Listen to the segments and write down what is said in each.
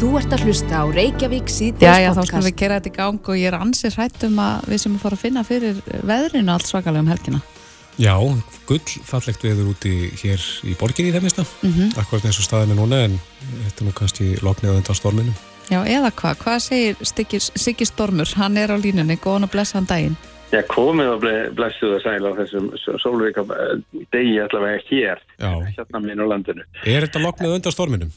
Þú ert að hlusta á Reykjavík síðdeis podcast. Já, já, þá skulum við gera þetta í gang og ég er ansið hrætt um að við sem að fara að finna fyrir veðrinu allt svakalega um helgina. Já, gull fallegt veður úti hér í borginni í þeim mista. Mm -hmm. Akkurat eins og staðið með núna en þetta er nú kannski loknið undan storminum. Já, eða hvað? Hvað segir Siggi Stormur? Hann er á línunni, góðan og blessaðan daginn. Já, komið og blessuð að sæla á þessum sólvika degi allavega hér, hérna minn á landinu. Er þetta loknið undan storminum?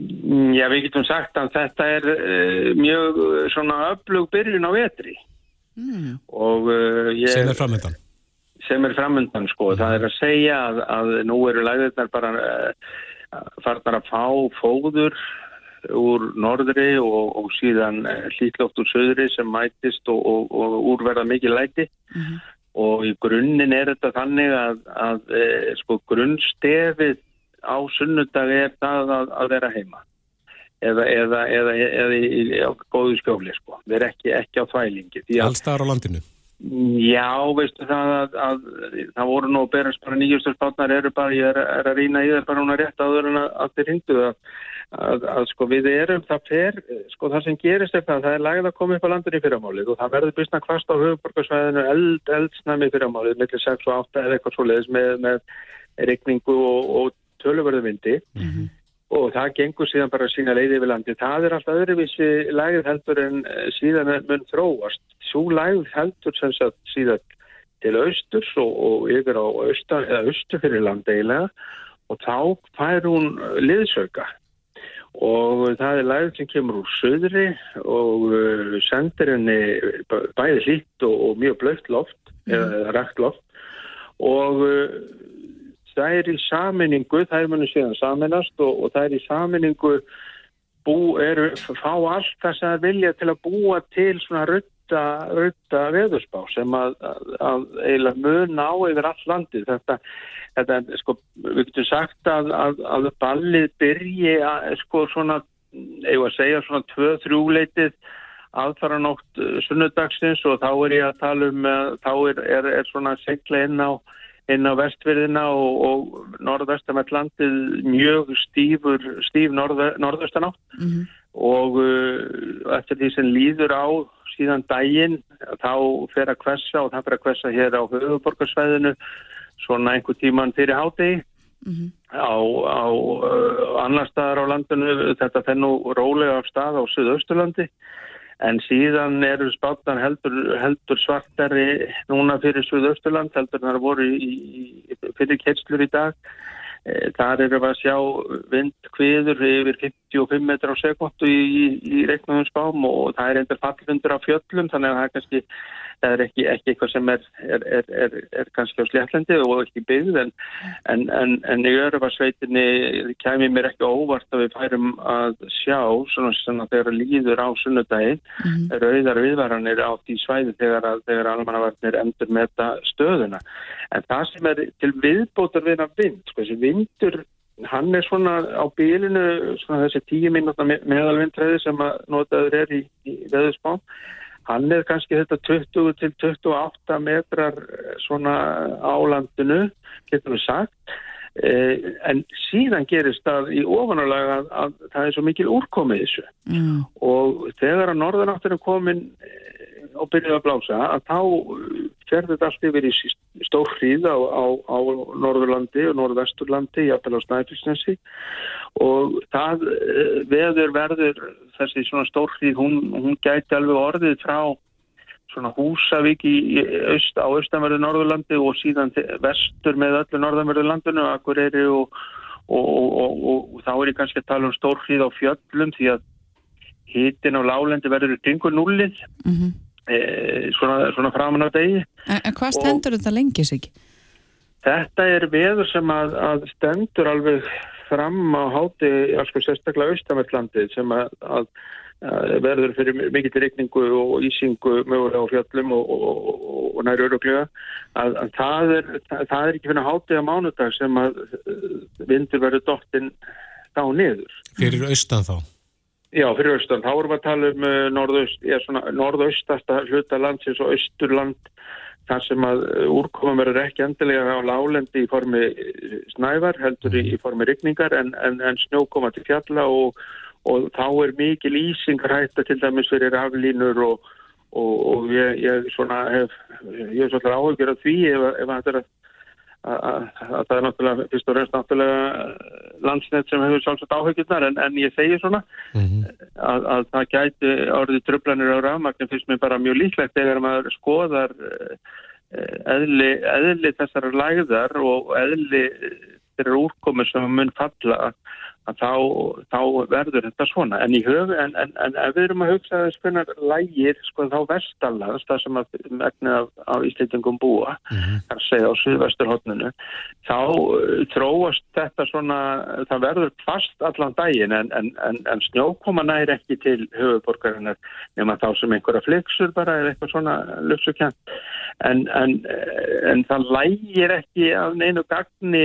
Mm, já, við getum sagt að þetta er uh, mjög svona öflug byrjun á vetri. Mm. Uh, ég, sem er framöndan? Sem er framöndan, sko. Mm. Það er að segja að, að nú eru læðirnar bara uh, farnar að fá fóður úr norðri og, og síðan hlýtlótt úr söðri sem mætist og, og, og úrverða mikið læti. -hmm. Og í grunninn er þetta þannig að, að, að sko, grunnstefið á sunnudag er það að, að vera heima eða, eða, eða, eða í, í góðu skjóli sko. við erum ekki, ekki á þvælingi Allstaðar á landinu? Já, veistu það að, að það voru nú að berast bara nýjustur spátnar eru bara, ég er, er að rýna í það bara núna rétt áður en að þeir hindu að, að sko við erum það fer, sko það sem gerist er það það er lagið að koma upp á landinu í fyrramálið og það verður bysna kvast á höfuborgarsvæðinu eld, eldsnæmi í fyrramálið, millir 6 og 8 eða eitthvað svo leiðis með, með regningu og, og töluverðu vindi mm -hmm. og það gengur síðan bara sína leiði við landi. Það er alltaf öðruvísi lægð heldur en eh, síðan mun þróast. Svo lægð heldur sem sagt síðan til austurs og, og yfir á austan, eða austu fyrir landeilega og þá fær hún liðsauka og það er lægð sem kemur úr söðri og uh, sendir henni bæði hlýtt og, og mjög blögt loft mm. eða rægt loft og uh, það er í saminningu, það er munið síðan saminast og, og það er í saminningu bú, eru, fá allt það sem það vilja til að búa til svona rutta, rutta veðurspá sem að, að, að eiginlega mun á yfir all landi þetta, þetta sko, við getum sagt að, að ballið byrji að sko svona, að segja svona tvö-þrjú leitið aðfara nótt sunnudagsins og þá er ég að tala um, þá er, er, er svona segla inn á inn á vestverðina og, og norðvestamætt landið mjög stífur, stíf norð, norðvestanátt mm -hmm. og uh, eftir því sem líður á síðan daginn þá fer að kvessa og það fer að kvessa hér á höfuborgarsvæðinu svona einhver tíman fyrir hádegi mm -hmm. á, á uh, annar staðar á landinu þetta fennu rólega af stað á Suðausturlandi En síðan eru spátnar heldur, heldur svartari núna fyrir Suðausturland, heldur þar voru í, í, fyrir ketslur í dag. E, þar eru við að sjá vindkviður yfir 55 metrar á sekundu í, í reiknum spám og það er endur fallundur á fjöllum þannig að það er kannski það er ekki, ekki eitthvað sem er, er, er, er kannski á sléttlendi og ekki byggð en, en, en, en í örfarsveitinni kemur mér ekki óvart að við færum að sjá svona sem að þegar líður á sunnudaginn mm -hmm. rauðar viðvaranir á því svæði þegar, þegar almannavarnir endur með þetta stöðuna en það sem er til viðbótar við að vind sko þessi vindur hann er svona á bílinu svona þessi tíu mínúta meðalvindræði sem að notaður er í, í veðusbám Hann er kannski þetta 20 til 28 metrar eh, svona álandinu, getur við sagt, eh, en síðan gerist það í ofanulega að, að það er svo mikil úrkomið þessu. Mm. og þegar að norðanáttur er komin og byrjuð að blása að þá ferður þetta allt yfir í stór hríð á, á, á Norðurlandi og Norðvesturlandi, jafnvel á Snæfellsnesi og það eh, veður verður þessi svona stór hríð, hún, hún gæti alveg orðið frá svona Húsavík í, í öst, á austanverðu Norðurlandi og síðan vestur með öllu Norðanverðu landinu, Akureyri og, og, og, og þá er ég kannski að tala um stór hríð á fjöllum því að hitin á lálendi verður kringu nullið. Mm -hmm svona, svona framan á degi. En, en hvað stendur þetta lengi sig? Þetta er veður sem að, að stendur alveg fram á háti, alveg sérstaklega austamertlandi sem að, að verður fyrir mikið til reikningu og ísingu mögulega á fjöllum og, og, og næri öruglega að, að það, er, það, það er ekki fyrir hátíða mánudag sem að vindur verður dóttinn þá niður. Fyrir austan þá? Já, fyrir austan. Þá erum við að tala um uh, norðaust, norðaustasta hluta landsins og austurland þar sem að úrkomum verður ekki endilega á lálendi í formi snævar, heldur í, formi rigningar en, en, en snjókoma til fjalla og, og þá er mikil ísingar hætta til dæmis fyrir aflínur og, og, og ég, ég svona hef, ég hef svolítið áhugjur af því ef, ef þetta er að að það er náttúrulega fyrst og reynst náttúrulega landsnett sem hefur sjálfsagt áhugjurnar en, en ég segi svona mm -hmm. að, að það gæti árið tröflanir á rafmagnum fyrst mér bara mjög líklegt þegar maður skoðar eh, eðli, eðli þessar læðar og eðli þeirra úrkomur sem mun falla þá, þá verður þetta svona en, höf, en, en, en ef við erum að hugsa þess hvernig lægir sko, þá vestalans það sem að megnið af, af Ísleitingum búa mm -hmm. þar segja á Suðvesturhóttninu þá tróast þetta svona það verður fast allan daginn en snjókoma næri ekki til höfuborgarinnar nema þá sem einhverja flyksur bara eða eitthvað svona lufsukjent en það lægir ekki af neinu gagni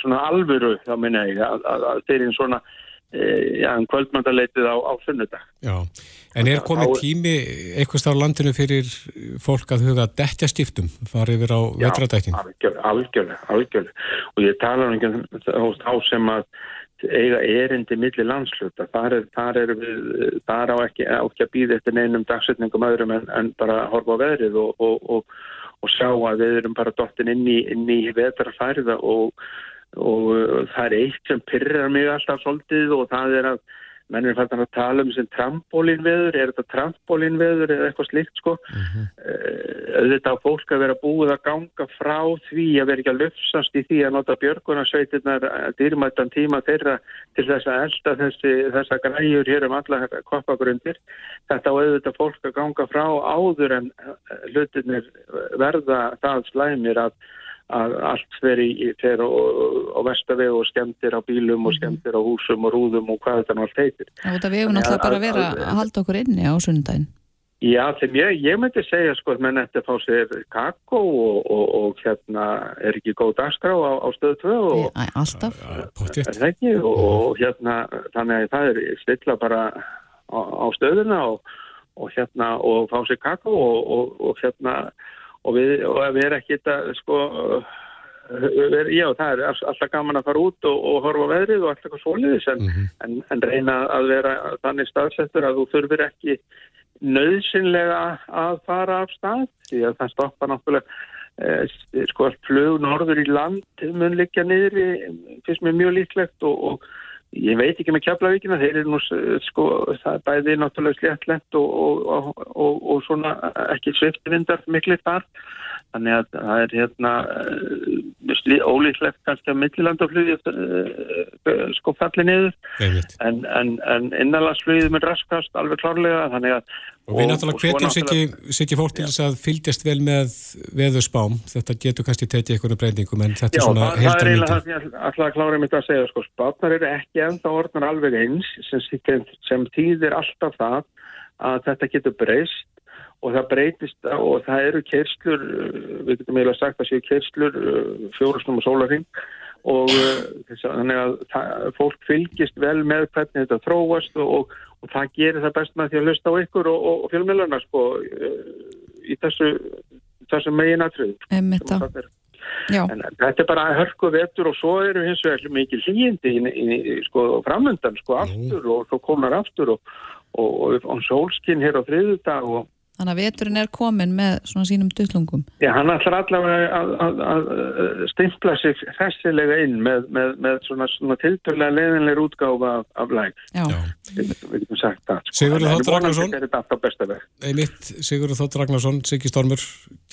svona alvöru þá minna ég að, að fyrir svona e, ja, um kvöldmandaleitið á, á sunnudag. Já, en er komið tími stáð á landinu fyrir fólk að huga dettja stiftum, fara yfir á vetradæktin? Já, algjörlega, algjörlega og ég tala um þá sem að eiga erindi millir landsluta, þar er, þar er við, þar á ekki, ekki að býða eftir neinum dagsetningum öðrum en, en bara horfa á veðrið og, og, og, og sjá að við erum bara dottin inn í, í vetrafærða og og uh, það er eitt sem pyrrar mig alltaf svolítið og það er að menn er fælt að tala um sem trampolínveður er þetta trampolínveður eða eitthvað slikt sko mm -hmm. auðvitað á fólk að vera búið að ganga frá því að vera ekki að löfsast í því að nota björgunarsveitirnar eh, dýrmættan tíma þeirra til þess að elda þessi, þessa græjur hér um alla koppagrundir þetta á auðvitað fólk að ganga frá áður en eh, hlutinir verða það slæmir að að allt fer á vestavegu og skemmtir á bílum og mhm. skemmtir á húsum og rúðum og hvað þetta náttúrulega heitir. Það vegu náttúrulega bara að vera að halda okkur inni á sundaginn. Já, þegar ég, ég myndi segja sko að menn eftir að fá sér kakó og, og, og hérna er ekki góð dagskrá á, á stöðu 2 og, og hérna þannig að það er stilla bara á, á stöðuna og hérna og fá sér kakó og hérna og við, og við erum ekki þetta sko við, já það er alltaf gaman að fara út og, og horfa veðrið og alltaf eitthvað svoliðis en, mm -hmm. en, en reyna að vera þannig staðsettur að þú þurfir ekki nöðsynlega að fara af stað því að það stoppa náttúrulega eh, sko flug norður í land mun líka niður fyrst með mjög líklegt og, og Ég veit ekki með kjaflavíkina, þeir eru nú sko, það er bæði náttúrulega sléttlegt og, og, og, og svona ekki sviftivindar miklir þar. Þannig að það er hérna uh, ólíklegt kannski að millilandaflugið uh, sko falli niður. En, en, en innanlandsflugið með raskast alveg klárlega. Þannig að Og við náttúrulega hvetjum sikki fólk til þess að fylgjast vel með veðurspám. Þetta getur kannski tekið einhverju breytingum en þetta Já, er svona heldar myndi. Já, það er eiginlega það sem ég að klára mitt að segja. Sko, spánar eru ekki ennþá orðnar alveg eins sem, sem týðir alltaf það að þetta getur breyst og það breytist og það eru keirslur, við getum eiginlega sagt að séu keirslur fjórusnum og sólarhing og að þannig að fólk fylgist vel með hvernig þetta þróast og, og og það gerir það best með því að hlusta á ykkur og, og, og fjölmjöluna sko í þessu, þessu megin aðtröðu en þetta er bara hörku vetur og svo eru hins vegar mikið hlýjindi í, í, í sko framöndan sko aftur og svo komar aftur og, og sólskinn hér á þriðu dag og Þannig að veturinn er komin með svona sínum duttlungum. Já, hann ætlar allavega að, að, að stimpla sig hressilega inn með, með, með svona, svona tilturlega leðinlegur útgáfa af, af læg. Já. Við getum sagt það. Sko. Sigurður Þótt Ragnarsson. Það er þetta besta veg. Einmitt, Sigurður Þótt Ragnarsson, Siggi Stormur,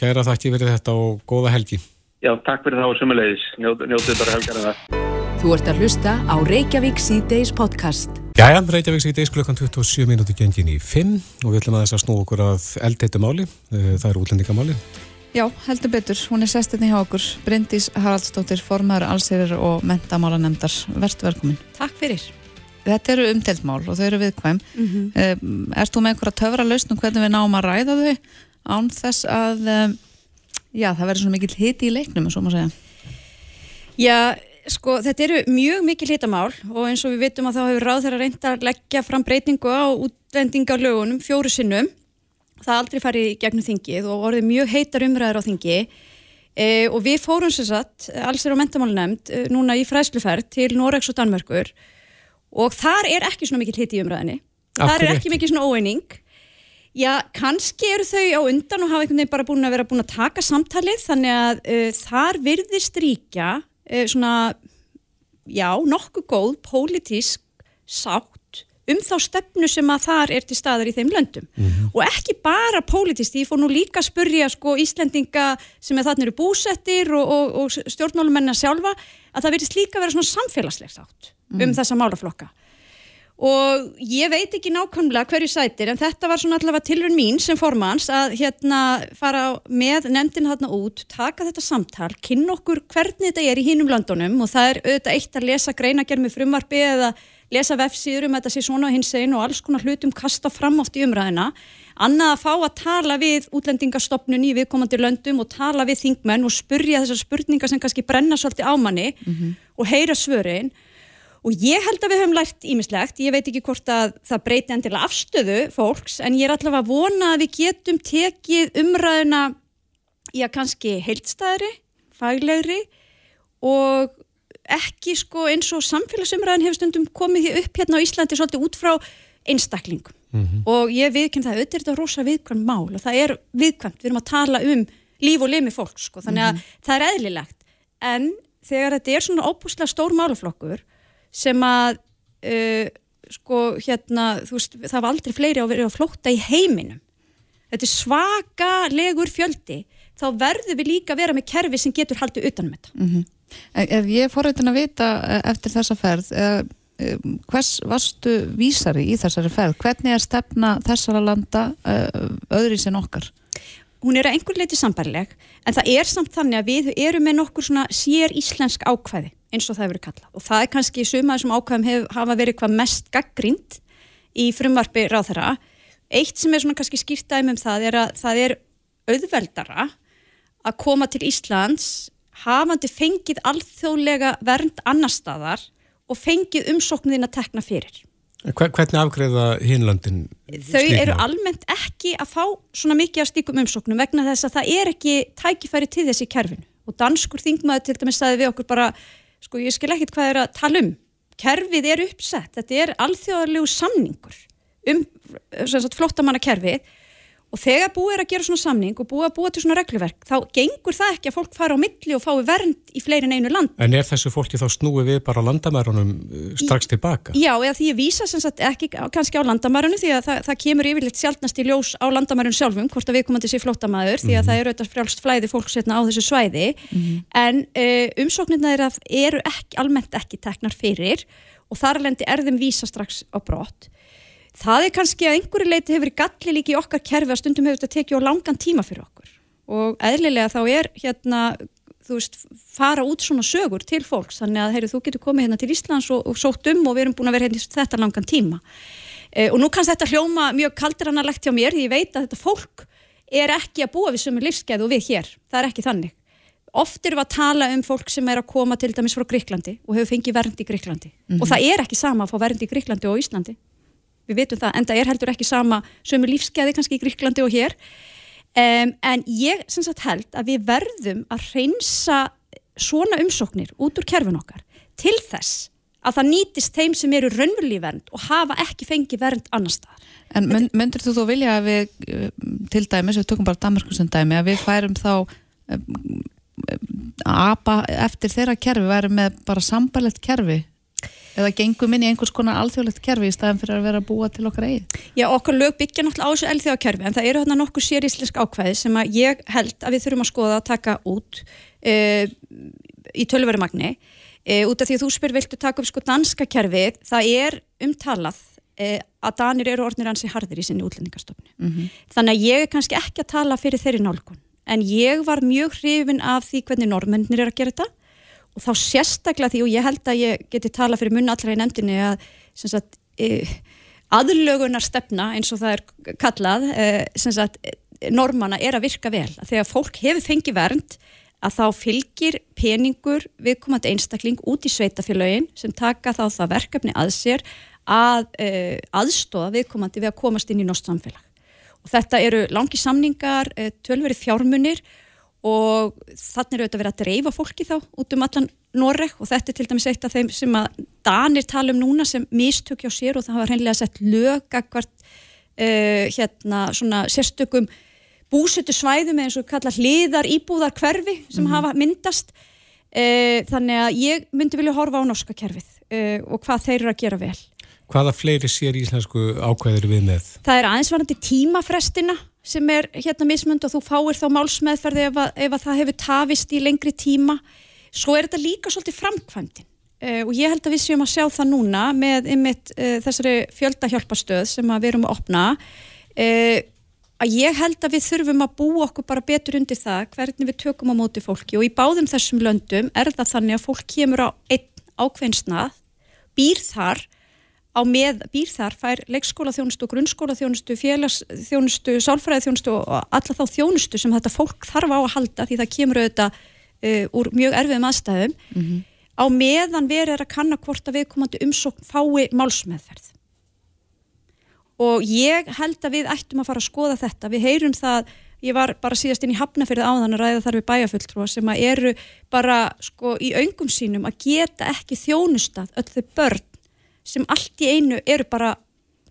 kæra þakki verið þetta og góða helgi. Já, takk fyrir það og sumulegis. Njótið bara helgar en það. Þú ert að hlusta á Reykjavík C-Days podcast. Jæja, Reykjavík C-Days klukkan 27 minúti gengin í 5 og við ætlum að þess að snú okkur að eldheitu máli, eh, það er útlendingamáli. Já, heldur betur, hún er sestinni hjá okkur, Bryndís Haraldsdóttir, formadur allsýrir og mentamálanemndar. Verðt velkomin. Takk fyrir. Þetta eru umteltmál og þau eru viðkvæm. Mm -hmm. Erst þú með einhverja töfra lausnum hvernig við náum að ræða þau án þess að já, það verður svona mikill hiti í leiknum, svo maður segja? Já, Sko þetta eru mjög mikil hitamál og eins og við vitum að þá hefur ráð þeirra reynd að leggja fram breytingu á útlendingarlögunum fjóru sinnum. Það aldrei farið gegnum þingið og orðið mjög heitar umræður á þingi. E, og við fórum sér satt, alls er á mentamálunemnd e, núna í fræsluferð til Noregs og Danmörkur og þar er ekki svona mikil hitt í umræðinni þar er ekki mikil svona óeining. Já, kannski eru þau á undan og hafa einhvern veginn bara búin að vera búin að taka samtalið þannig að uh, þar virðist ríkja svona, já, nokkuð góð pólitísk sátt um þá stefnu sem að þar er til staðar í þeim löndum mm -hmm. og ekki bara pólitíst, ég fór nú líka að spurja sko Íslendinga sem er þarna eru búsettir og, og, og stjórnmálumennar sjálfa að það verðist líka vera svona samfélagslegt átt mm -hmm. um þessa málaflokka og ég veit ekki nákvæmlega hverju sætir en þetta var svona allavega tilrun mín sem formans að hérna fara með nefndin hérna út, taka þetta samtal kynna okkur hvernig þetta er í hínum landunum og það er auðvitað eitt að lesa greinagerð með frumvarfi eða lesa vefsýður um þetta sé svona hins einn og alls konar hlutum kasta fram átt í umræðina annað að fá að tala við útlendingastofnun í viðkomandi löndum og tala við þingmenn og spurja þessar spurningar sem kannski brenna svolítið á manni mm -hmm. og heyra svörin og ég held að við höfum lært ímislegt, ég veit ekki hvort að það breyti endilega afstöðu fólks en ég er allavega að vona að við getum tekið umræðina í að kannski heilstæðri, faglegri og ekki sko eins og samfélagsumræðin hefur stundum komið upp hérna á Íslandi svolítið út frá einstaklingum mm -hmm. og ég viðkynna það, auðvitað er þetta rosa viðkvæmt mál og það er viðkvæmt, við erum að tala um líf og limi fólk sko, þannig að mm -hmm. það er eðlilegt, en þegar þetta er svona óbúslega stór málaflokkur sem að uh, sko hérna veist, það var aldrei fleiri að vera að flóta í heiminum þetta er svaka legur fjöldi þá verður við líka að vera með kerfi sem getur haldið utanum þetta mm -hmm. Ef ég fór eitthvað að vita eh, eftir þessa ferð, eh, hvers varstu vísari í þessari ferð? Hvernig er stefna þessara landa öðri sem okkar? Hún er að einhver leiti sambarleg, en það er samt þannig að við erum með nokkur svona sér íslensk ákvæði eins og það hefur verið kallað og það er kannski sumaður sem ákvæðum hef, hafa verið hvað mest gaggrind í frumvarfi ráð þeirra. Eitt sem er svona kannski skýrtaðum um það er að það er auðveldara að koma til Íslands hafandi fengið alþjóðlega vernd annar staðar og fengið umsóknuðin að tekna fyrir. Hvernig afgreða hinlandin? Þau eru almennt ekki að fá svona mikið af stíkum umsóknum vegna þess að það er ekki tækifæri til þessi kerfinu og danskur þingmaður til dæmis staði við okkur bara, sko ég skil ekkit hvað er að tala um. Kerfið er uppsett, þetta er alþjóðarlegu samningur um flottamannakerfið Og þegar búið er að gera svona samning og búið að búa til svona regluverk, þá gengur það ekki að fólk fara á milli og fái vernd í fleirin einu land. En er þessu fólki þá snúið við bara á landamærunum uh, strax tilbaka? Já, eða því ég vísa sem sagt ekki kannski á landamærunu því að það, það kemur yfirleitt sjálfnast í ljós á landamærun sjálfum, hvort að við komum til sér flótamaður, því að mm -hmm. það eru auðvitað frjálst flæði fólk setna á þessu svæði, mm -hmm. en uh, umsóknirna eru ekki, almennt ekki teknar fyrir og þar lendi er þeim vísa strax á brott það er kannski að einhverju leiti hefur galli líki í okkar kerfi að stundum hefur þetta tekið á langan tíma fyrir okkur. Og eðlilega þá er hérna þú veist, fara út svona sögur til fólks, þannig að heyru, þú getur komið hérna til Íslands og, og sótt um og við erum búin að vera hérna þetta langan tíma. E, og nú kannski þetta hljóma mjög kaldranarlegt hjá mér því ég veit að þetta fólk er ekki að búa við sömu lífskeið og við hér, það er ekki þannig. Oft erum við að tala um fólk sem er að koma til dæmis frá Gríklandi og hefur fengið vernd í Gríklandi mm -hmm. og það er ekki sama að fá vernd í Gríklandi og Íslandi við vitum það, en það er heldur ekki sama sömu lífskeiði kannski í Gríklandi og hér um, en ég sem sagt held að við verðum að reynsa svona umsóknir út úr kerfin okkar til þess að það nýtist þeim sem eru raunverulí vernd og hafa ekki fengið vernd annar stað. En myndur þú þó vilja að við, eh, til dæmis, við tökum bara Danmarkusum dæmi, að við færum þá að apa eftir þeirra kerfi, værum með bara sambalett kerfi eða gengum inn í einhvers konar alþjóðlegt kerfi í staðan fyrir að vera að búa til okkar eigið? Já, okkar lög byggja náttúrulega á þessu alþjóðakerfi en það eru þarna nokkuð séríslensk ákvæði sem að ég held að við þurfum að skoða að taka út uh, í tölverumagni uh, út af því að þú spyr viltu taka upp sko danska kerfið, það er umtalað uh, að danir eru orðnir hansi hardir í sinni útlendingarstofni mm -hmm. þannig að ég er kannski ekki að tala fyrir þeirri nálgun en ég var mjög hrifin af því hvernig normennir er að gera þetta og þá sérstaklega því og ég held að ég geti tala fyrir munna allra í nefndinni að sagt, e, aðlögunar stefna eins og það er kallað e, sagt, normana er að virka vel. Að þegar fólk hefur fengið vernd að þá fylgir peningur viðkomandi einstakling út í sveitafélagin sem taka þá það verkefni að sér að e, aðstóða viðkomandi við að komast inn í nátt samfélag. Og þetta eru langi samningar, tölveri fjármunir og þannig eru auðvitað verið að dreifa fólki þá út um allan Noreg. Og þetta er til dæmis eitt af þeim sem að Danir tala um núna sem mistökja á sér. Og það hafa hreinlega sett lögakvart uh, hérna svona sérstökum búsutu svæðum eins og kalla hliðar íbúðar hverfi sem mm. hafa myndast. Uh, þannig að ég myndi vilja horfa á norska kerfið uh, og hvað þeir eru að gera vel. Hvaða fleiri sér íslensku ákveður við með? Það er aðeinsvarandi tímafrestina sem er hérna mismund og þú fáir þá málsmeðferði ef, að, ef að það hefur tafist í lengri tíma. Svo er þetta líka svolítið framkvæmdin. Uh, og ég held að við séum að sjá það núna með einmitt uh, þessari fjöldahjálpastöð sem við erum að opna. Uh, að ég held að við þurfum að búa okkur bara betur undir það hvernig við tökum á móti fólki. Og í báðum þessum löndum er það þannig að fólk kemur á einn ákveðnsnað býr þar á með býr þar fær leikskóla þjónustu, grunnskóla þjónustu, félags þjónustu, sálfræði þjónustu og alla þá þjónustu sem þetta fólk þarf á að halda því það kemur auðvitað uh, úr mjög erfiðum aðstæðum. Mm -hmm. á meðan verið er að kanna hvort að viðkomandi umsókn fái málsmeðferð. Og ég held að við ættum að fara að skoða þetta, við heyrum það ég var bara síðast inn í Hafnafjörðu áðan að ræða þar við bæjafulltrúa sem eru bara sko í öngum sínum að geta ekki þjónustað öll þau börn sem allt í einu eru bara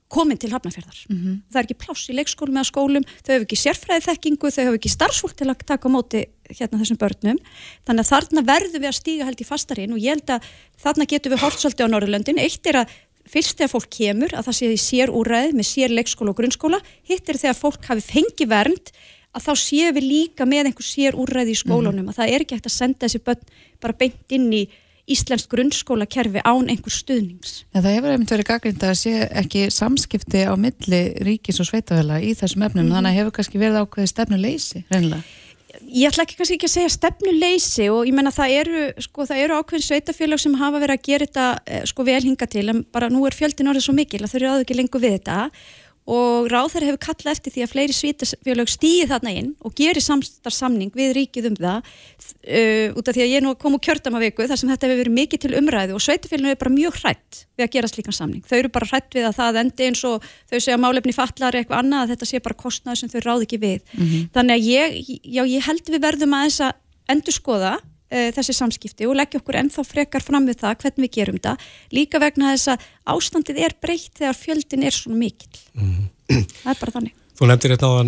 komin til hafnafjörðar. Mm -hmm. Það er ekki pláss í leikskólum eða skólum, þau hefur ekki sérfræði þekkingu, þau hefur ekki starfsfólk til að taka á móti hérna þessum börnum. Þannig að þarna verðum við að stíga held í fastarinn og ég held að þarna getum við hort svolítið á Norðurlöndin. Eitt er að fyrst þegar fólk kemur að það sé í sér úræði með sér leikskóla og grunnskóla, hitt er þegar fólk hafi fengið vernd að þá séum við líka með einhver sér úræði í skólunum, mm -hmm. að það er ekki hægt að senda þessi börn bara beint inn í íslenskt grunnskólakerfi án einhver stuðnings. En það hefur einmitt verið gaggrind að sé ekki samskipti á milli ríkis og sveitafæla í þessum efnum, mm -hmm. þannig að hefur kannski verið ákveði stefnuleysi, reynilega. Ég ætla ekki kannski ekki að segja stefnuleysi og ég menna það eru, sko, það eru ákveðin sveitafélag sem hafa verið að gera þetta eh, sko vel hinga til, en bara nú er fjöldin orðið svo mikil að þau eru ekki lengur við þetta og ráþæri hefur kallað eftir því að fleiri svítafjölög stýði þarna inn og gerir samstarfsamning við ríkið um það uh, út af því að ég nú kom úr kjördamavíku þar sem þetta hefur verið mikið til umræðu og sveitafjölunum er bara mjög hrætt við að gera slíkan samning. Þau eru bara hrætt við að það endi eins og þau segja málefni fallar eitthvað annað að þetta sé bara kostnaði sem þau ráð ekki við. Mm -hmm. Þannig að ég, já, ég held við verðum að þess að endur skoða uh, þessi samskipti og leggja okkur ennþá frekar fram við það hvernig við gerum það. Líka vegna þess að ástandið er breytt þegar fjöldin er svona mikil mm -hmm. það er bara þannig Þú nefndir hérna á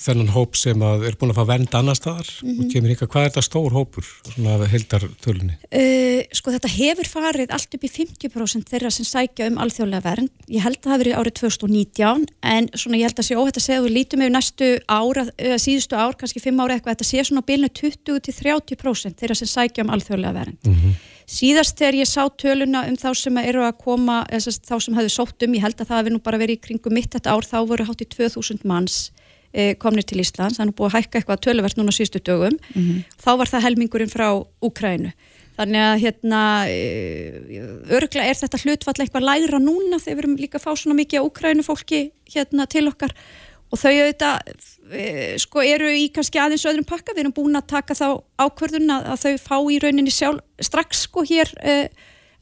þennan hóp sem er búin að fá vend annar staðar mm -hmm. og kemur ykkar, hvað er þetta stór hópur svona heldar tölunni? Uh, sko þetta hefur farið allt upp í 50% þeirra sem sækja um alþjóðlega vernd ég held að það hafi verið árið 2019 en svona ég held að sé óhætt að segja að við lítum yfir næstu ára, síðustu ár, kannski 5 ára eitthvað, þetta sé svona bílnu 20-30% þeirra sem sækja um alþjóðlega vernd mm -hmm. Síðast þegar ég sá töluna um þá sem eru að koma, eða þá sem hafðu sótt um, ég held að það hefði nú bara verið í kringum mitt þetta ár, þá voru hátt í 2000 manns eh, komnir til Íslands, þannig búið að hækka eitthvað töluvert núna síðustu dögum, mm -hmm. þá var það helmingurinn frá Úkrænu. Þannig að hérna, eh, örgla er þetta hlutfall eitthvað læra núna þegar við erum líka að fá svona mikið á Úkrænu fólki hérna til okkar og þau auðvitað sko eru í kannski aðeins öðrum pakka, við erum búin að taka þá ákvörðun að, að þau fá í rauninni sjálf strax sko hér e,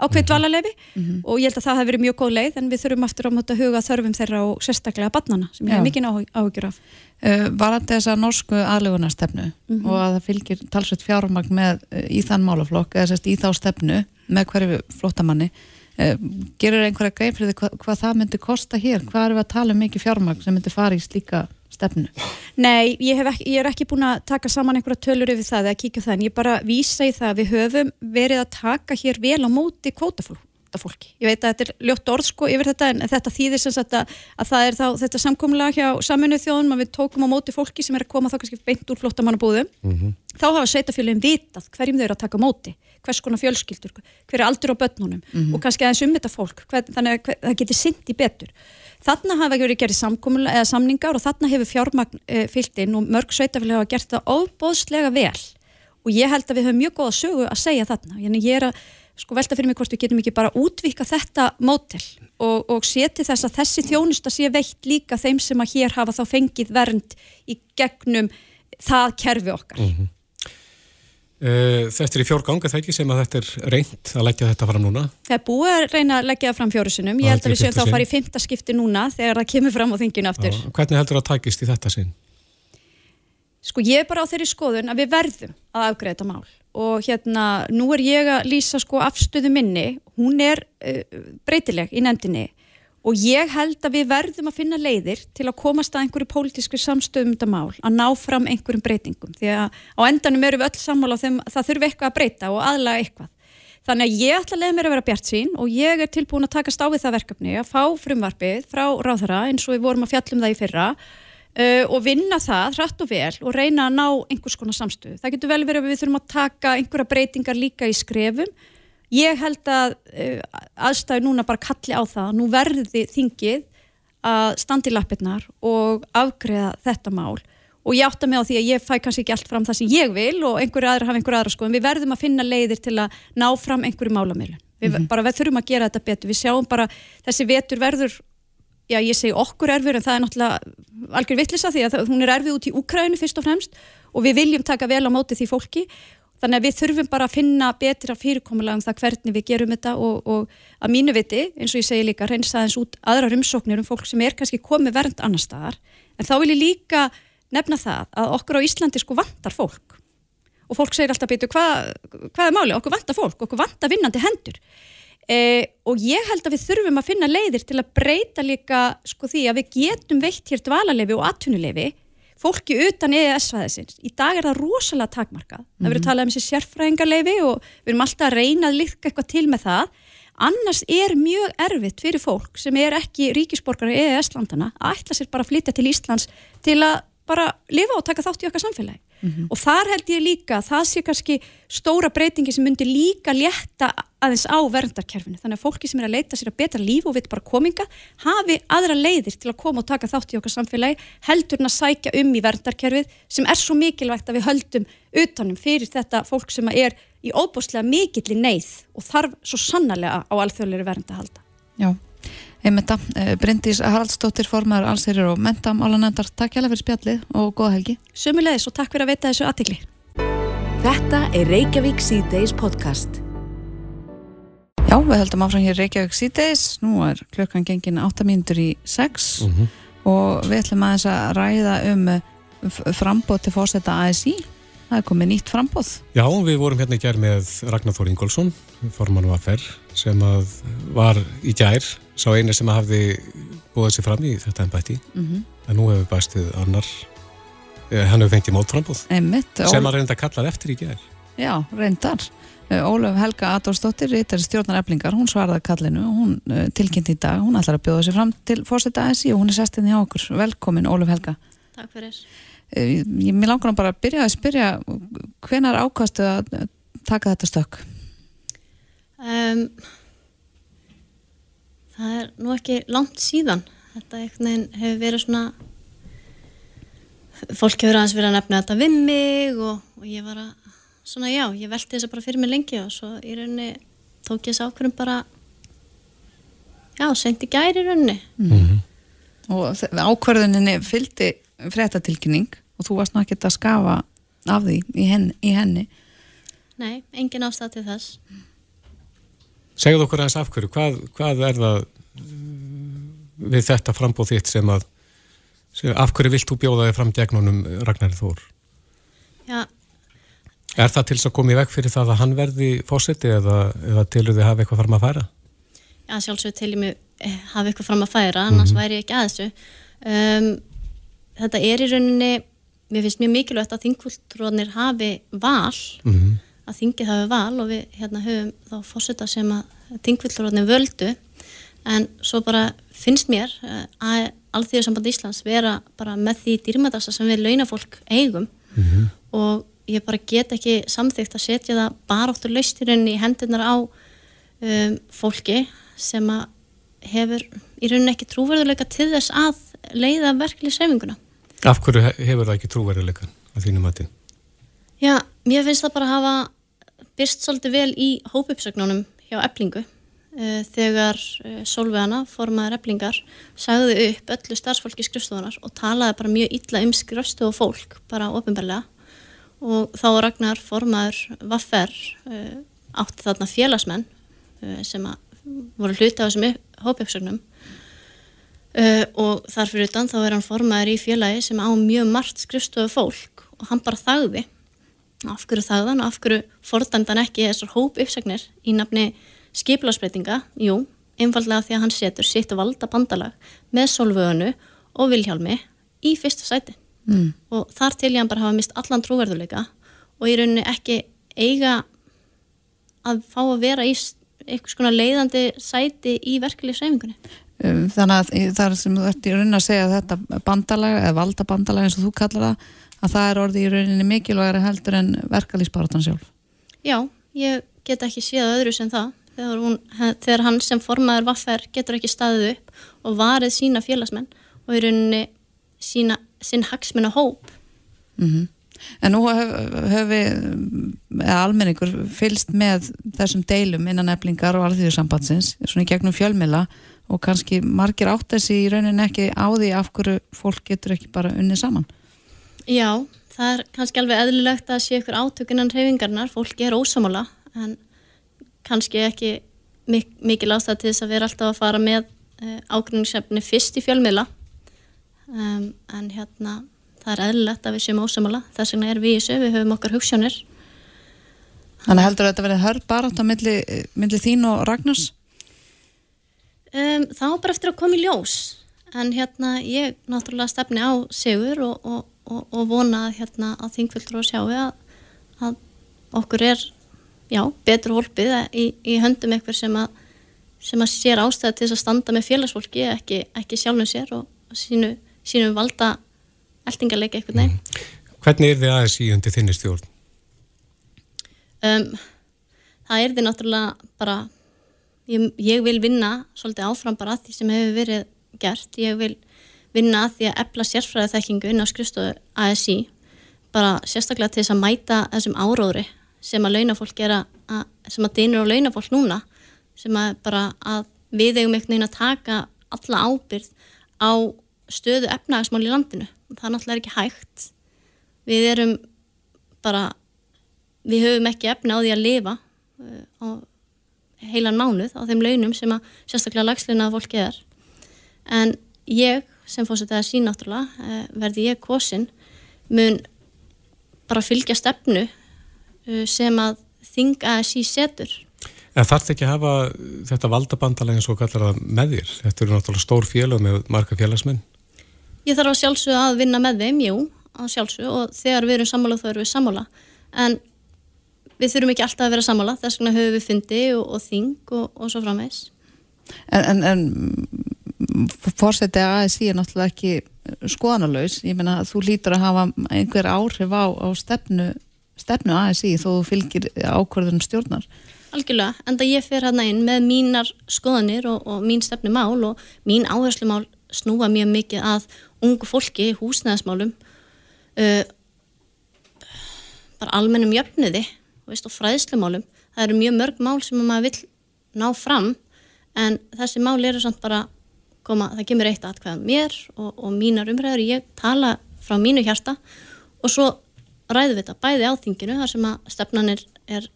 ákveð dvalarlefi mm -hmm. og ég held að það hefur verið mjög góð leið en við þurfum aftur á móta að huga þörfum þeirra og sérstaklega barnana sem ég hef mikið áhugjur af. Uh, Varandi þessa norsku aðlugunarstefnu mm -hmm. og að það fylgir talsveit fjármagn með uh, í þann málaflokk eða sérst í þá stefnu með hverju flottamanni Eh, gerir einhverja grein fyrir því hvað, hvað það myndi kosta hér, hvað er við að tala um mikið fjármagn sem myndi fara í slíka stefnu? Nei, ég, ekki, ég er ekki búin að taka saman einhverja tölur yfir það eða kíkja það, en ég bara vísa í það að við höfum verið að taka hér vel á móti kvótafólk fólki. Ég veit að þetta er ljótt orð sko yfir þetta en þetta þýðir sem sagt að, að það er þá þetta samkomlega hjá saminuð þjóðum að við tókum á móti fólki sem er að koma þá kannski beint úr flottamannabúðum mm -hmm. þá hafa sveitafélagin vitað hverjum þau eru að taka móti hvers konar fjölskyldur, hver er aldur á börnunum mm -hmm. og kannski aðeins um þetta fólk hver, þannig að hver, það getur syndi betur þarna hafa ekki verið gerðið samningar og þarna hefur fjármagn e, fyllt inn og mörg sveitafélag hafa gert það óbóðslega vel. Og ég held að við höfum mjög góða sögu að segja þarna, ég er að sko velta fyrir mig hvort við getum ekki bara útvika þetta mótel og, og seti þess að þessi þjónusta sé veitt líka þeim sem að hér hafa þá fengið vernd í gegnum það kerfi okkar. Mm -hmm. Uh, þetta er í fjórgang, er það ekki sem að þetta er reynd að leggja þetta fram núna? Það er búið að reyna að leggja það fram fjórusunum. Ég held að við séum þá að fara í fymta skipti núna þegar það kemur fram á þinginu aftur. Já, hvernig heldur það að tækist í þetta sinn? Sko ég er bara á þeirri skoðun að við verðum að afgreða þetta mál og hérna nú er ég að lýsa sko afstöðu minni, hún er uh, breytileg í nefndinni og ég held að við verðum að finna leiðir til að komast að einhverju pólitísku samstöðum um þetta mál, að ná fram einhverjum breytingum, því að á endanum eru við öll sammála að það þurfi eitthvað að breyta og aðlaga eitthvað. Þannig að ég ætla að leiða mér að vera bjart sín og ég er tilbúin að taka stáfið það verkefni að fá frumvarfið frá ráðara eins og við vorum að fjallum það í fyrra uh, og vinna það hratt og vel og reyna að ná einhvers konar samstöðu. Það getur vel verið að við þurfum að taka einhverja breytingar líka í skrefum Ég held að uh, aðstæðu núna bara kalli á það, nú verði þingið að standi lappirnar og afgreða þetta mál og ég átta mig á því að ég fæ kannski ekki allt fram það sem ég vil og einhverju aðra hafa einhverju aðra sko en við verðum að finna leiðir til að ná fram einhverju málamilun. Við mm -hmm. bara við þurfum að gera þetta betur, við sjáum bara þessi vetur verður, já ég segi okkur erfur en það er náttúrulega algjör vittlisa því að hún er erfið út í Úkræðinu fyrst og fremst og við viljum taka vel á móti því fólki Þannig að við þurfum bara að finna betra fyrirkomulega um það hvernig við gerum þetta og, og að mínu viti, eins og ég segi líka, reynst aðeins út aðra rumsóknir um fólk sem er kannski komið vernd annar staðar. En þá vil ég líka nefna það að okkur á Íslandi sko vantar fólk. Og fólk segir alltaf betur, hvað, hvað er máli? Okkur vantar fólk, okkur vantar vinnandi hendur. E, og ég held að við þurfum að finna leiðir til að breyta líka sko því að við getum veitt hér dvalalefi og atvinnulefi fólki utan EES-svæðisins. Í dag er það rosalega takmarkað. Mm -hmm. Það verður mhm. talað um þessi sérfræðingarleifi og við erum alltaf að reyna að líka eitthvað til með það. Annars er mjög erfitt fyrir fólk sem er ekki ríkisborgar í EES-landana að ætla sér bara að flytja til Íslands til að bara lifa og taka þátt í okkar samfélagi. Mm -hmm. Og þar held ég líka, það sé kannski stóra breytingi sem myndi líka létta aðeins á verndarkerfinu. Þannig að fólki sem er að leita sér að betra líf og veit bara kominga hafi aðra leiðir til að koma og taka þátt í okkar samfélagi heldurna sækja um í verndarkerfið sem er svo mikilvægt að við höldum utanum fyrir þetta fólk sem er í óbúslega mikill í neyð og þarf svo sannarlega á alþjóðleiri vernd að halda. Já. Einmitt að, eh, Bryndís Haraldsdóttir formar allsýrir og mentam álanendar, takk hjálpa fyrir spjallið og góða helgi. Sumulegis og takk fyrir að vita þessu aðtikli. Þetta er Reykjavík C-Days podcast. Já, við heldum áfram hér Reykjavík C-Days, nú er klukkan gengin 8 mínútur í 6 mm -hmm. og við ætlum aðeins að ræða um eh, frambóð til fórsetta ASI. Það er komið nýtt frambóð. Já, við vorum hérna í gerð með Ragnar Þór Ingólfsson, forman var færr, sem var í gær sá eini sem hafði búið sér fram í þetta ennbætti mm -hmm. en nú hefur bæstið annar eh, hann hefur fengið mótframbúð sem að reynda að kalla eftir í gerð Já, reyndar. Eh, Ólaf Helga Adolfsdóttir, reytar stjórnar eflingar hún svarði kallinu, hún uh, tilkynnt í dag. Hún ætlar að bjóða sér fram til fórsetta ASI og hún er sestin í okkur, velkomin Ólaf Helga. Takk fyrir. Uh, Ég vil langar bara að byrja að spyrja hvenar ákastu að taka þetta stök? Um það er nú ekki langt síðan þetta hefur verið svona fólk hefur aðeins verið að nefna þetta við mig og, og ég var að svona já, ég velti þess að bara fyrir mig lengi og svo í rauninni tók ég þess ákveðum bara já, sendi gæri í rauninni mm -hmm. og ákveðuninni fylgdi fréttatilkynning og þú varst náttúrulega ekki að skafa af því í henni, í henni. Nei, engin ástæð til þess Segðu okkur aðeins af hverju, hvað, hvað er það við þetta frambóð þitt sem að sem, af hverju vilt þú bjóða þig fram gegnunum Ragnar Þór? Já. Er það til þess að koma í veg fyrir það að hann verði fósetti eða, eða til þau hafa eitthvað fram að færa? Já, sjálfsög til ég mig eh, hafa eitthvað fram að færa, annars mm -hmm. væri ég ekki að þessu. Um, þetta er í rauninni, mér finnst mjög mikilvægt að þingvöldrónir hafi val mm -hmm að þingið hafi val og við hérna höfum þá fórseta sem að þingvillurotni völdu en svo bara finnst mér eh, að Alþjóðsamband Íslands vera bara með því dýrmætasa sem við launafólk eigum mm -hmm. og ég bara get ekki samþygt að setja það bara áttur laustirinn í hendunar á um, fólki sem að hefur í rauninni ekki trúverðuleika til þess að leiða verkli sefinguna. Af hverju hefur það ekki trúverðuleika að þínum að þið? Já, mér finnst það bara að hafa byrst svolítið vel í hópuppsögnunum hjá eblingu uh, þegar uh, Solveigana, formaður eblingar, sagði upp öllu starfsfólki skrifstofunar og talaði bara mjög illa um skrifstofu fólk, bara ofinbarlega og þá Ragnar formaður Vaffer uh, átti þarna félagsmenn sem voru hluti á þessum hópjöpsögnum uh, og þar fyrir utan þá er hann formaður í félagi sem á mjög margt skrifstofu fólk og hann bara þagði af hverju þagðan og af hverju fordæmdan ekki þessar hópjöpsögnir í nafni skipilagsbreytinga, jú einfallega því að hann setur sitt valda bandalag með Solvögunu og Vilhjálmi í fyrsta sæti mm. og þar til ég hann bara hafa mist allan trúverðuleika og í rauninni ekki eiga að fá að vera í eitthvað svona leiðandi sæti í verkefli seifingunni. Um, þannig að það sem þú ert í rauninni að segja að þetta bandalag, eða valda bandalag eins og þú kallar það, að það er orðið í rauninni mikilvægari heldur en verkefliðsbáratan sjálf. Já, ég get ekki séð öðru sem það þegar, hún, þegar hann sem formaður vaffer getur ekki staðið upp og varið sína félagsmenn og í rauninni sína, sín hagsmennu hóp. Mhm. Mm En nú hefur við, almenningur, fylst með þessum deilum innan eflingar og alþjóðsambandsins, svona í gegnum fjölmila og kannski margir átt þessi í rauninni ekki á því af hverju fólk getur ekki bara unnið saman. Já, það er kannski alveg eðlilegt að sé ykkur átökunan reyfingarnar, fólki er ósamála en kannski ekki mik mikil ástæð til þess að vera alltaf að fara með uh, ágrinningsefni fyrst í fjölmila um, en hérna það er eðlilegt að við séum ósamala þess vegna er við í þessu, við höfum okkar hugssjónir Þannig heldur að þetta verið hörð bara átt á milli, milli þín og Ragnars? Um, þá bara eftir að koma í ljós. En hérna ég náttúrulega stefni á sigur og, og, og, og vona hérna að þingfylgur og sjáu að, að okkur er já, betur hólpið í, í höndum eitthvað sem að sem að sér ástæða til að standa með félagsfólki ekki, ekki sjálfum sér og sínu, sínu valda eltingarleika eitthvað neinn. Mm. Hvernig er þið aðeins í undir þinni stjórn? Um, það er þið náttúrulega bara, ég, ég vil vinna svolítið áfram bara að því sem hefur verið gert. Ég vil vinna að því að epla sérfræðið þekkingu inn á skrifstofu ASI, bara sérstaklega til þess að mæta þessum áróðri sem að launafólk gera, að, sem að dýnir á launafólk núna, sem að bara að við eigum einhvern veginn að taka alla ábyrð á stöðu efnagasmál í landinu. Það náttúrulega er ekki hægt. Við erum bara við höfum ekki efna á því að lifa uh, á heilan mánuð á þeim launum sem að sérstaklega lagsleinaða fólki er. En ég sem fórsett að sín náttúrulega uh, verði ég kosin mun bara fylgja stefnu uh, sem að þinga að sí setur En þarf þetta ekki að hafa þetta valdabandalegin svo kallar það með þér? Þetta eru náttúrulega stór félag með marga félagsmenn Ég þarf að sjálfsögja að vinna með þeim, jú, að sjálfsögja og þegar við erum sammála þá erum við sammála en við þurfum ekki alltaf að vera sammála, þess vegna höfum við fundi og, og þing og, og svo framvegs. En, en, en fórsetið ASI er náttúrulega ekki skoðanalaus, ég menna þú lítur að hafa einhver áhrif á, á stefnu, stefnu ASI þó þú fylgir ákvörðunum stjórnar. Algjörlega, enda ég fer hérna inn með mínar skoðanir og, og mín stefnu mál og mín áherslu mál snúa mjög mikið að ungu fólki, húsnæðismálum uh, bara almennum jöfniði veist, og fræðslumálum það eru mjög mörg mál sem maður vil ná fram en þessi mál eru samt bara koma, það kemur eitt aðkvæða mér og, og mínar umræður, ég tala frá mínu hjarta og svo ræðum við þetta bæði á þinginu þar sem að stefnanir er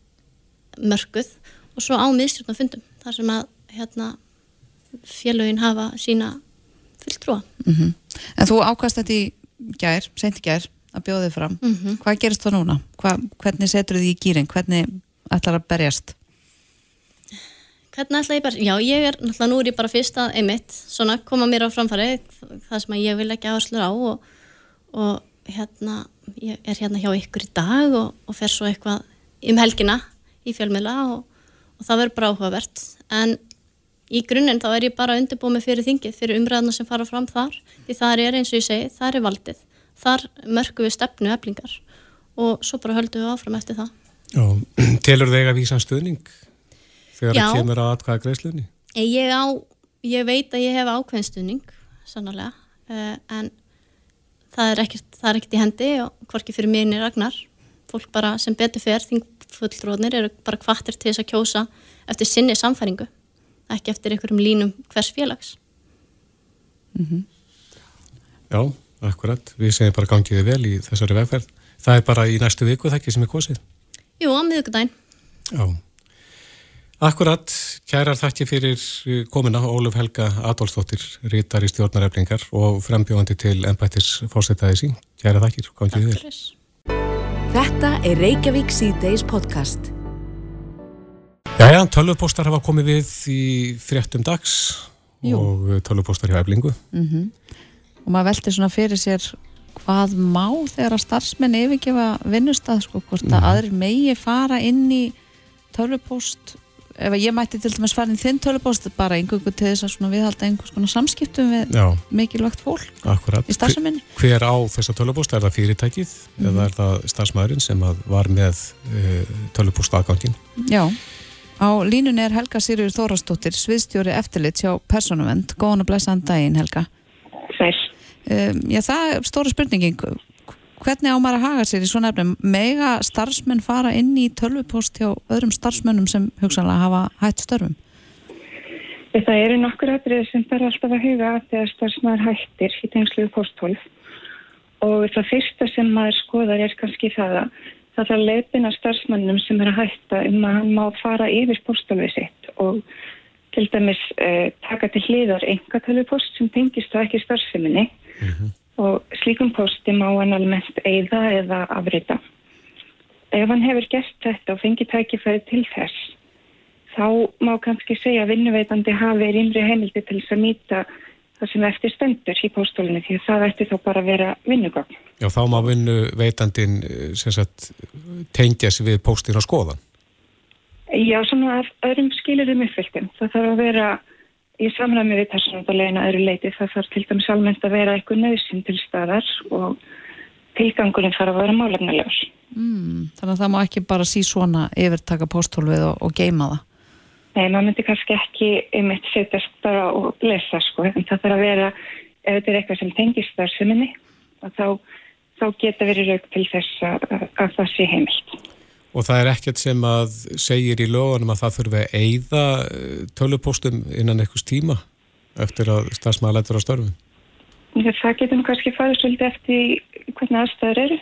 mörguð og svo á miðstjórnafundum þar sem að hérna, félögin hafa sína fulltrúa. Mm -hmm. En þú ákast þetta í gær, sent í gær, að bjóða þið fram. Mm -hmm. Hvað gerist þú núna? Hva, hvernig setur þið í gýring? Hvernig ætlar að berjast? Hvernig ætlar ég berjast? Já, ég er, náttúrulega nú er ég bara fyrst að einmitt, svona koma mér á framfæri, það sem ég vil ekki áherslu á og, og hérna, ég er hérna hjá ykkur í dag og, og fer svo eitthvað um helgina í fjölmiðla og, og það verður bara áhugavert. En í grunninn þá er ég bara undirbúið með fyrir þingið, fyrir umræðina sem fara fram þar því það er eins og ég segi, það er valdið þar mörgum við stefnu eflingar og svo bara höldum við áfram eftir það Já, telur þig að vísa stuðning þegar það kemur á atkvæða greiðslunni? Ég, á, ég veit að ég hef ákveðin stuðning sannarlega, uh, en það er ekkert, það er ekkert í hendi og hvorki fyrir mér niður agnar fólk bara sem betur fer, þingfulltróðnir eru bara kvartir til þess að kjósa eftir sinni samfæringu ekki eftir einhverjum línum hvers félags mm -hmm. Já, akkurat við segjum bara gangiði vel í þessari vegferð Það er bara í næstu viku það ekki sem er kosið? Jú, á miðugdæn. Já. Akkurat, kærar þakki fyrir komina Óluf Helga Adolfsdóttir, rítar í stjórnareflingar og frembjóðandi til ennbættis fórsetæði sín. Kæra þakkir, komið til þér. Þetta er Reykjavík C-Days podcast. Jæja, tölvupóstar hafa komið við í fréttum dags Jú. og tölvupóstar hjá eflingu. Mm -hmm. Og maður velti svona fyrir sér hvað má þegar að starfsmenn yfirgefa vinnustað, sko, hvort að mm. aðrir megi fara inn í tölvupóst ef ég mætti til dæmis farin þinn tölupóst bara einhverju til þess að viðhalda einhvers konar samskiptum við Já. mikilvægt fólk Akkurat. í starfseminni Hver á þessa tölupóst? Er það fyrirtækið mm. eða er það starfsmæðurinn sem var með uh, tölupóst aðgangin? Já, á línunni er Helga Sirjur Þórastóttir sviðstjóri eftirlit hjá Personavend Góðan og blessaðan daginn Helga Sæl um, Já, það er stóra spurningin hvernig á maður að haga sér í svona efnum? Mega starfsmenn fara inn í tölvupost hjá öðrum starfsmennum sem hugsanlega hafa hætt störfum? Það eru nokkur aðrið sem þarf alltaf að huga þegar starfsmæður hættir í tengsluðu posthólf og það fyrsta sem maður skoðar er kannski það að það þarf leipina starfsmannum sem er að hætta um að hann má fara yfir posthólfið sitt og til dæmis eh, taka til hliðar enga tölvupost sem tengist það ekki starfseminni. Mm -hmm og slíkum posti má hann almennt eigða eða afrita. Ef hann hefur gert þetta og fengið tækifæði til þess, þá má kannski segja að vinnuveitandi hafi rýmri heimildi til þess að nýta það sem eftir stendur í póstólunni því að það eftir þá bara að vera vinnugagn. Já, þá má vinnuveitandin sagt, tengja sig við póstin og skoðan? Já, svona öðrum skilurum uppfylgum. Það þarf að vera í samræmi við persónulegina öðru leiti það þarf til dæmis almennt að vera eitthvað nöðsinn til staðar og tilgangurinn þarf að vera málefnilegur. Mm, þannig að það má ekki bara sí svona yfirtaka póstólfið og, og geima það? Nei, maður myndi kannski ekki einmitt setjast bara og lesa sko, en það þarf að vera, ef þetta er eitthvað sem tengist þar seminni, þá, þá geta verið raug til þess að, að það sé heimilt. Og það er ekkert sem að segir í lögunum að það þurfi að eigða eh, tölupóstum innan einhvers tíma eftir að stafsmaður lætur á störfum? Það getur nú kannski farið svolítið eftir hvernig aðstæður eru.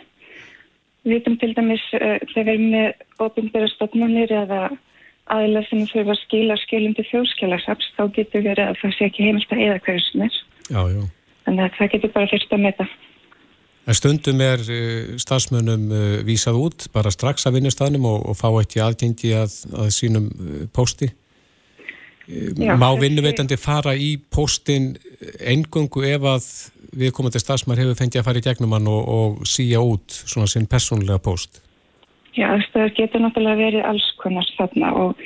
Við vitum til dæmis uh, þegar við erum með ofinbæra stofnunir eða aðila sem þurfa að skila skilum til þjóðskilasaps þá getur verið að það sé ekki heimilt að eigða hverju sem er. Já, já. Þannig að það getur bara fyrst að meta. En stundum er uh, stafsmönnum uh, vísað út bara strax að vinnustafnum og, og fá ekki aðgengi að, að sínum uh, posti. Já, Má vinnuveitandi fara í postin engungu ef að viðkomandi stafsmær hefur fengið að fara í gegnum hann og, og síja út svona sinn persónulega post? Já, það getur náttúrulega verið alls konar þarna og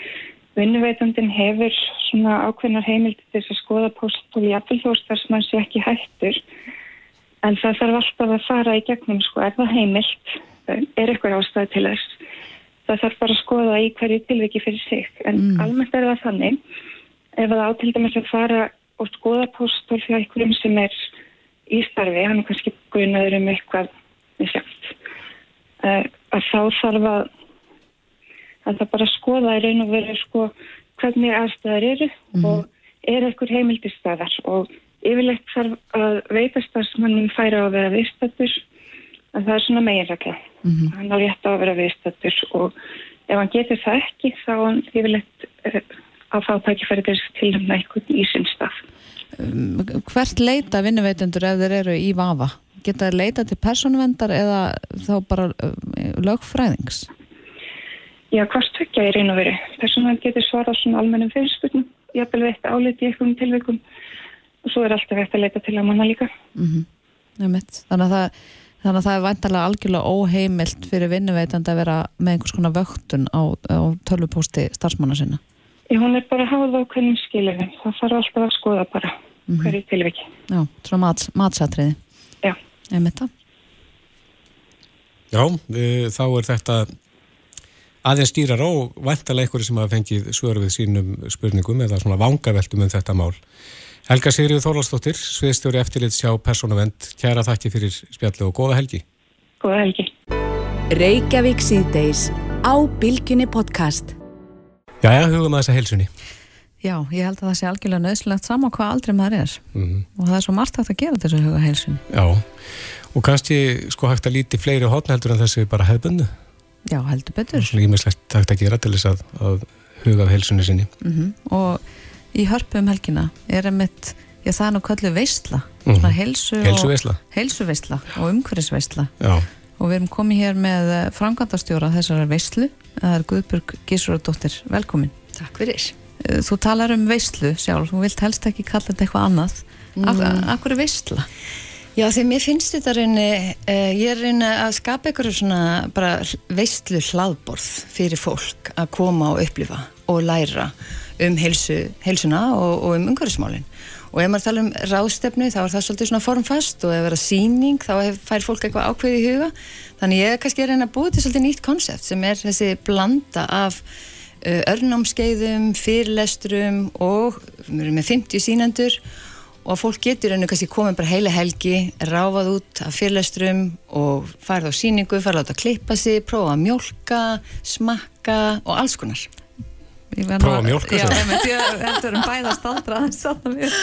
vinnuveitandin hefur svona ákveðnar heimildi til þess að skoða post og jáfnvel þó stafsmann sé ekki hættur en það þarf alltaf að fara í gegnum sko, er það heimilt, er eitthvað ástæði til þess það þarf bara að skoða í hverju tilviki fyrir sig en mm. almennt er það þannig ef það átil dæmis að fara og skoða póstól fyrir einhverjum sem er í starfi, hann er kannski guðnaður um eitthvað misjátt uh, eh, að þá þarf að að það bara skoða í raun og veru sko hvernig aðstæðar eru mm. og er eitthvað heimildistæðar og yfirleitt þarf að veitastafsmannum færa á að vera viðstættur en það er svona meginrækla mm -hmm. hann á rétt á að vera viðstættur og ef hann getur það ekki þá hann yfirleitt uh, að fá tækifæri til að eitthvað í sinn stað um, Hvert leita vinnuveitundur ef þeir eru í vafa? Geta þeir leita til persónuvendar eða þá bara uh, lögfræðings? Já, hvort tökja er einu veri persónuvend getur svarað svona almennum fyrirspurnum ég haf vel veitt áliti í einhverjum tilveikum og svo er alltaf eftir að leita til að manna líka. Mm -hmm. þannig, að það, þannig að það er vantarlega algjörlega óheimilt fyrir vinnuveitandi að vera með einhvers konar vöktun á, á tölvupósti starfsmanna sinna. Ég, hún er bara að hafa það á hvernig skilum það þarf alltaf að skoða bara mm -hmm. hverju tilviki. Já, svona mats, matsatriði. Já. Já, e, þá er þetta aðeins stýrar og vantarlega einhverju sem hafa fengið svör við sínum spurningum eða svona vangaveltum um þetta mál Helga Sigrið Þorvaldsdóttir, sviðstjóri eftirlits hjá Personavend, kæra þakki fyrir spjallu og góða helgi. Góða helgi. Reykjavík síðdeis á Bilginni podcast. Jæja, hugum að þessa helsunni. Já, ég held að það sé algjörlega nöðslegt saman hvað aldrei maður er mm -hmm. og það er svo margt hægt að gera þessu huga helsunni. Já, Og kannski sko hægt að líti fleiri hotn heldur en þessi bara hefðbundu. Já, heldur betur. Svona ímislegt hægt að gera til þess að, að huga af heilsunni sinni. Mm Og í hörpu um helgina er einmitt, já það er nú köllu veistla, Mhm. svona heilsu og, Heilsuveisla. heilsuveisla og umhverfisveisla. Já. Og við erum komið hér með framkvæmdastjóra þessari veislu, það er Guðburg Gísuradóttir, velkomin. Takk fyrir. Þú talar um veislu sjálf, þú vilt helst ekki kalla þetta eitthvað annað. Af, Mm. Akkur er veisla? Já, því mér finnst þetta reyni, uh, ég er reyni að skapa einhverju svona bara veistlu hlaðborð fyrir fólk að koma og upplifa og læra um heilsu, heilsuna og, og um umhverfismálin. Og ef maður tala um ráðstefnu þá er það svolítið svona formfast og ef það er síning þá hef, fær fólk eitthvað ákveði í huga. Þannig ég er kannski að reyna að búið til svolítið nýtt konsept sem er þessi blanda af uh, örnámskeiðum, fyrirlesturum og við erum með 50 sínendur og að fólk getur ennu kannski komið bara heila helgi, ráfað út af fyrirlesturum og farið á síningu, farið átt að klippa sig, prófa að mjólka, smakka og alls konar. Prófa að mjólka Já, einmitt, ég heldur um bæðast aldra aðeins að mér.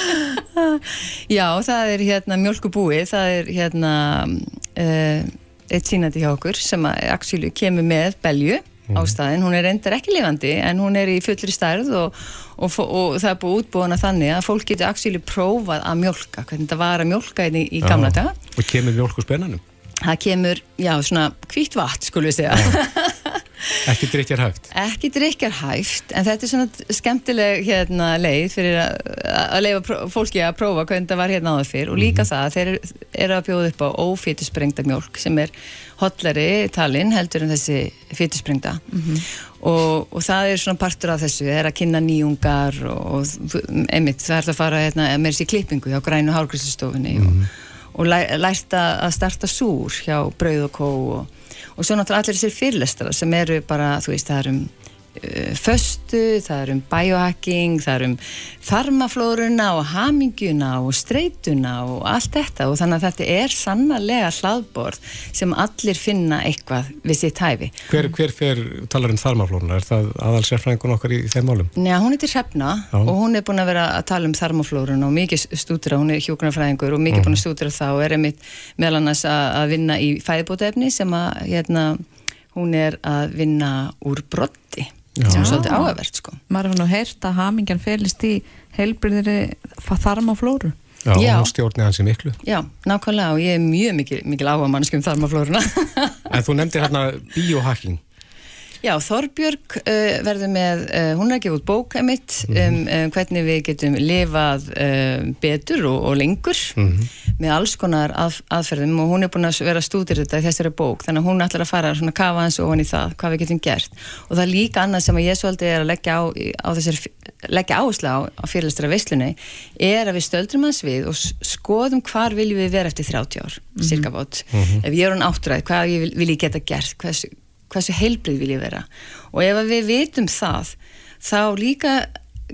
Já, það er hérna mjölkubúið, það er hérna uh, eitt sínandi hjá okkur sem að actually kemur með belju á staðin, hún er reyndar ekki lifandi en hún er í fullri stærð og, og, og það er búið útbúðana þannig að fólk getur actually prófað að mjólka, hvernig þetta var að mjólka í, í gamla daga. Og kemur mjólk úr spennanum. Það kemur, já, svona hvítt vatn, skulum við segja. Ekki drikkjar hægt. Ekki drikkjarhæft, en þetta er svona skemmtileg hérna, leið fyrir að, leifa fólki að prófa hvernig það var hérna áður fyrr. Og líka það að þeir eru- eru að bjóða upp á ófítusprengda mjólk sem er hotlari talin heldur en þessi fítusprengda og, og það er svona partur af þessu, það er að kynna nýjungar og, og einmitt, það er að fara hérna, með þessi klippingu hjá grænu hárgræslustofunni og, og læ, lært að að starta súr hjá brauð og kó og og svo náttúrulega allir þessir fyrirlestara sem eru bara, þú veist, það er um föstu, það er um biohacking, það er um þarmaflóruna og hamingjuna og streituna og allt þetta og þannig að þetta er sannarlega hlaðborð sem allir finna eitthvað við sitt hæfi. Hver, hver fer, talar um þarmaflóruna, er það aðal sérfræðingun okkar í þeim málum? Njá, hún heitir Hrefna Já. og hún er búin að vera að tala um þarmaflórun og mikið stúdra, hún er hjúgrunarfræðingur og mikið búin að stúdra þá og er einmitt meðal annars að, vinna í fæðbótaefni sem að hérna, hún er að vinna úr brotti. Sem er svolítið áhugavert sko. Maður hefur nú heyrt að hamingjan felist í heilbriðri þarm á flóru. Já, Já. hún stjórni hans í miklu. Já, nákvæmlega og ég er mjög mikil, mikil áhuga mannskjum þarmaflóruna. En þú nefndir hérna biohacking. Já, Þorbjörg uh, verður með, uh, hún er að gefa út bóka mitt um, um hvernig við getum lifað uh, betur og, og lengur með alls konar að, aðferðum og hún er búin að vera að stúdir þetta í þessari bók þannig að hún ætlar að fara svona kafa hans ofan í það hvað við getum gert. Og það er líka annað sem að ég svolítið er að leggja, á, á þessari, leggja áherslu á, á fyrirlistara veislunni er að við stöldrum hans við og skoðum hvar viljum við vera eftir 30 ár, cirka bót. Ef ég er hann áttræð, hvað vil, vil ég geta gert? Hversu, hversu heilbrið vil ég vera. Og ef við vitum það þá líka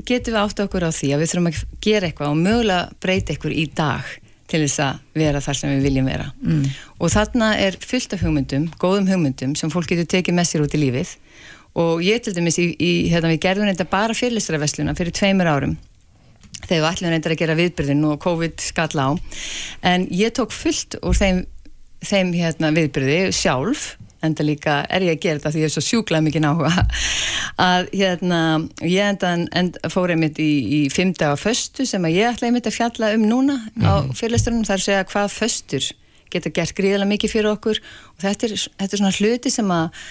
getum við átt okkur á því að við þurfum að gera eitthvað og mögulega breyta eitthvað í dag til þess að vera þar sem við viljum vera. Mm. og þarna er fullt af hugmyndum góðum hugmyndum sem fólk getur tekið með sér út í lífið. Og ég til dæmis í, í hérna við gerðum þetta bara fyrirlistaraversluna fyrir tveimur árum þegar við ætlum reyndar að gera viðbyrðin og COVID skall á. En ég tók fullt úr þeim, þeim hérna, viðbyrði sjálf enda líka er ég að gera þetta því ég er svo sjúklað mikið áhuga. Að hérna ég enda, enda fór einmitt í, í fimm daga föstu sem að ég ætla einmitt að fjalla um núna á fyrirlesturinn þar að segja hvað föstur geta gert gríðilega mikið fyrir okkur. Og þetta er, þetta er svona hluti sem að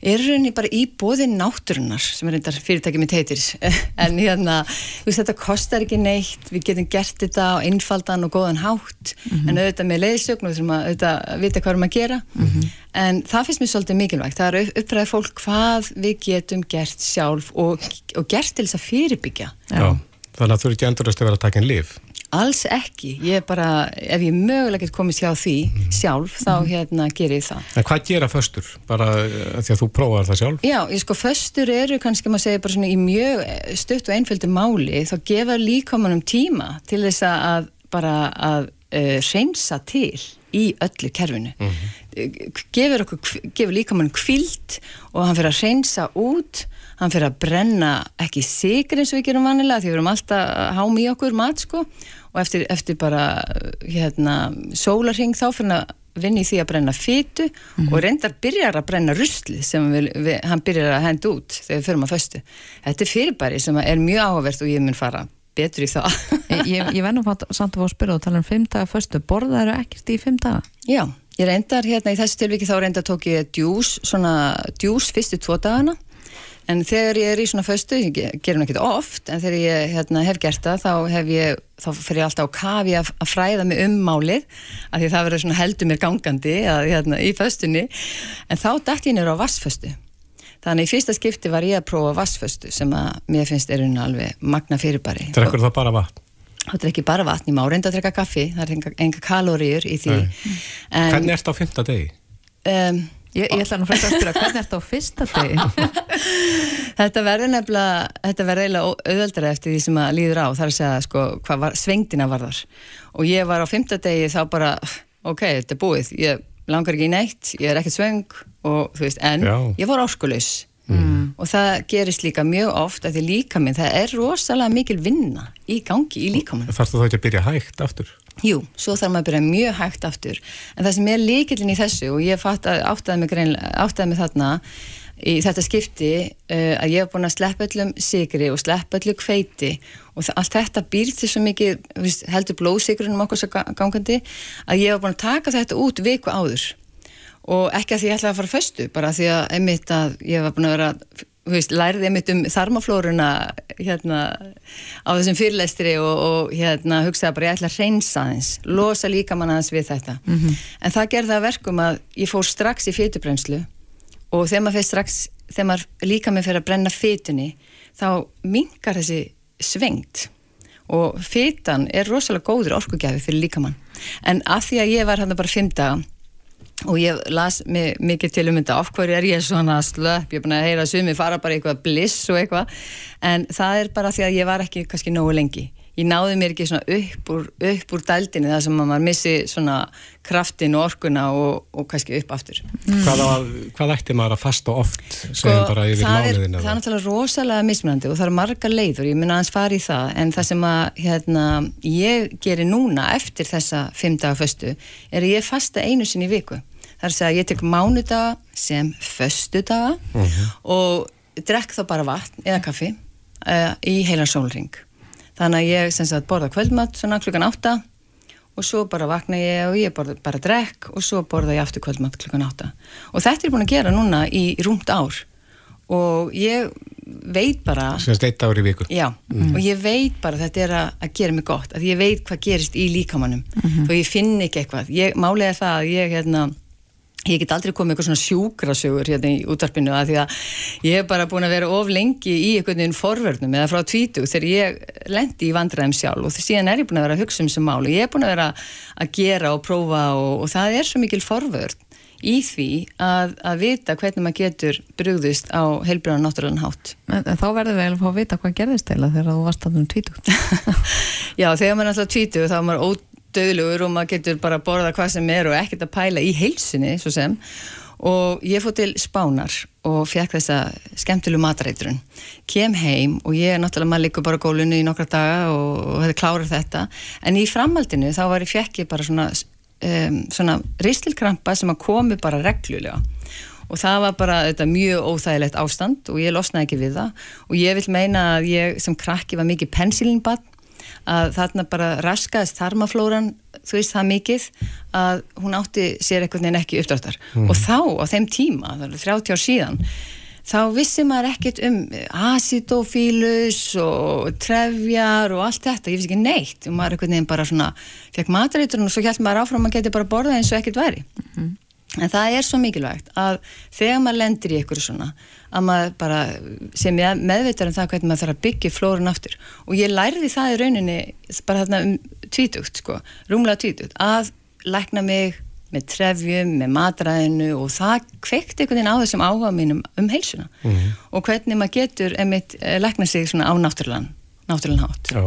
er rauninni bara í bóði náttúrunar sem er reyndar fyrirtæki mitt heitir. En hérna, þú veist þetta kostar ekki neitt við getum gert þetta á einfaldan og góðan hátt en auðvitað með leiðsögn og við þurfum að auðvitað vita hvað við erum að gera. En það finnst mér svolítið mikilvægt það er að uppræða fólk hvað við getum gert sjálf og, og gert til þess að fyrirbyggja. Já. Þannig að þú eru ekki endurist að vera að taka en lif. alls ekki, ég er bara ef ég mögulega get komist hjá því sjálf þá hérna ger ég það En hvað gera föstur? Bara eh, því að þú prófaðar það sjálf? Já, ég sko, föstur eru kannski maður segja bara svona í mjög eh, stutt og einföldu máli, þá gefa líkamanum tíma til þess að bara að uh, reynsa til í öllu kerfinu. Mm gefur, okkur, gefur líkamanum kvilt og hann fyrir að reynsa út, hann fyrir að brenna ekki sigur eins og við gerum vanilega því við erum alltaf að háma í okkur mat sko og eftir, eftir bara hérna sólarhing þá fyrir hann að vinna í því að brenna fytu og reyndar byrjar að brenna rusli sem við, við, hann byrjar að henda út þegar við förum að föstu. Þetta er fyrirbæri sem er mjög áhugavert og ég mun fara betur í það. Ég, ég, venum samt að fá að spyrja og tala um fimm daga föstu, borðaðu ekkert í fimm daga? Já, ég reyndar hérna í þessu tilviki þá reyndar tók ég djús, svona djús fyrstu tvo dagana en þegar ég er í svona föstu, ég ge- gerum ekki oft en þegar ég hérna, hef gert það þá hef ég, þá fyrir ég alltaf á kafi að, að fræða mig um málið af því það verður svona heldur mér gangandi að, hérna, í föstunni. En þá dætt ég nýra á vassföstu þannig í fyrsta skipti var ég að prófa vassföstu sem að mér finnst er unna alveg magna fyrirbæri. Drekkur það bara vatn? Þetta er ekki bara vatn, ég má reynda að drekka kaffi það er enga, enga kaloríur í því. En, Hvernig ert á fymta degi? um, Ég, ég ætla nú frekar að spyrja, hvernig ertu á fyrsta degi? Þetta verður nefnilega, þetta verður eiginlega auðveldara eftir því sem að líður á, þar að segja sko hvað var, svengdina var þar og ég var á fymtadegi þá bara, ok, þetta er búið, ég langar ekki í neitt, ég er ekkert sveng og þú veist, en Já. ég var áskuleus mm. og það gerist líka mjög oft að því líka minn, það er rosalega mikil vinna í gangi í líka minn. Þarfst þú þá ekki að byrja hægt aftur? Jú, svo þarf maður að byrja mjög hægt aftur en það sem er líkillin í þessu og ég áttaði mig, greinlega, áttaði mig þarna í þetta skipti uh, að ég hef búin að sleppa öllum sigri og sleppa öllu kveiti og það, allt þetta býr til svo mikið heldur blóðsigrunum okkur svo ga- gangandi að ég hef búin að taka þetta út viku áður og ekki að því ég ætlaði að fara að föstu bara því að einmitt að ég var búin að vera veist, lærði einmitt um þarmaflóruna hérna á þessum fyrirlestri og, og hérna hugsaði bara ég ætla að reynsa aðeins losa líka mann aðeins við þetta. En það gerði það að verkum að ég fór strax í fytubrenslu og þegar maður strax þegar maður líka með fyrir að brenna fytunni þá minkar þessi svengt og fytan er rosalega góður orkugjafi fyrir líkamann. En af því að ég var hann bara fimm daga og ég las mi- mikið til um þetta af hverju er ég svona slöpp? Ég er búin að heyra sumi fara bara eitthvað bliss og eitthvað. En það er bara því að ég var ekki kannski nógu lengi. Ég náði mér ekki svona upp úr, upp úr dældinni þar sem að maður missi svona kraftin og orkuna og, og kannski upp aftur. Hvað, á, hvað ætti maður að fasta oft segjum bara yfir Sko, það er, mánuðin það er náttúrulega rosalega mismunandi og það eru margar leiður, ég mun aðeins fara í það. En það sem að hérna, ég gerir núna eftir þessa fimm daga föstu er að ég fasta einu sinni í viku það er að ég tek mánudaga sem föstudaga og drekk þá bara vatn eða kaffi uh, í heilan sólring. Þannig að ég sagt borða kvöldmatt svona klukkan átta og svo bara vakna ég og ég borða bara drekk og svo borða ég aftur kvöldmatt klukkan átta. Og þetta er búin að gera núna í rúmt ár og ég veit bara Semst eitt ár í viku. Já, og ég veit bara þetta er að, að gera mig gott, að ég veit hvað gerist í líkamannum og ég finn ekki eitthvað. Ég, málega það að ég hérna ég get aldrei komið eitthvað svona sjúkrasögur hérna í útvarpinu að því að ég hef bara búin að vera of lengi í einhvern veginn forvörnum eða frá tvítu þegar ég lendi í vandræðum sjálf og síðan er ég búin að vera að hugsa um sem mál og ég er búin að vera að gera og prófa og, og það er svo mikil forvörn í því að, að vita hvernig maður getur brugðist á heilbrjóðan náttúrulega hátt En, en þá verður við að fá að vita hvað gerðist eila þegar þú varst að um tvítugt. Já, þegar maður ódöðlugur og maður getur bara að borða hvað sem er og ekkert að pæla í heilsunni svo sem. Og ég fór til Spánar og fekk þessa skemmtilu matareitrun. Kem heim og ég er náttúrulega maður líka bara á gólunni í nokkra daga og, og hefði klárað þetta. En í framhaldinu þá var ég fekk ég bara svona, um, svona ristilkrampa sem að komi bara reglulega. Og það var bara þetta mjög óþægilegt ástand og ég losnaði ekki við það. Og ég vil meina að ég sem krakki var mikið pensilinbann að þarna bara raskaðist þarmaflóran þú veist það mikið að hún átti sér einhvern veginn ekki uppdráttar. Og þá á þeim tíma, það er 30 ár síðan þá vissi maður ekkert um acidofílus og trefjar og allt þetta, ég vissi ekki neitt. Og maður einhvern veginn bara svona fekk matareiturinn og svo hjælt maður áfram að maður geti bara borðað eins og ekkert væri en það er svo mikilvægt að þegar maður lendir í ykkur svona að maður bara sem ég meðveitar um það hvernig maður þarf að byggja flórun aftur. Og ég lærði það í rauninni bara þarna um tvítugt sko, rúmlega tvítugt að lækna mig með trefjum, með matræðinu og það kveikt einhvern veginn á þessum áhuga mínum um heilsuna. Og hvernig maður getur emitt lækna sig svona á náttúrulega náttúrulega hátt. Já.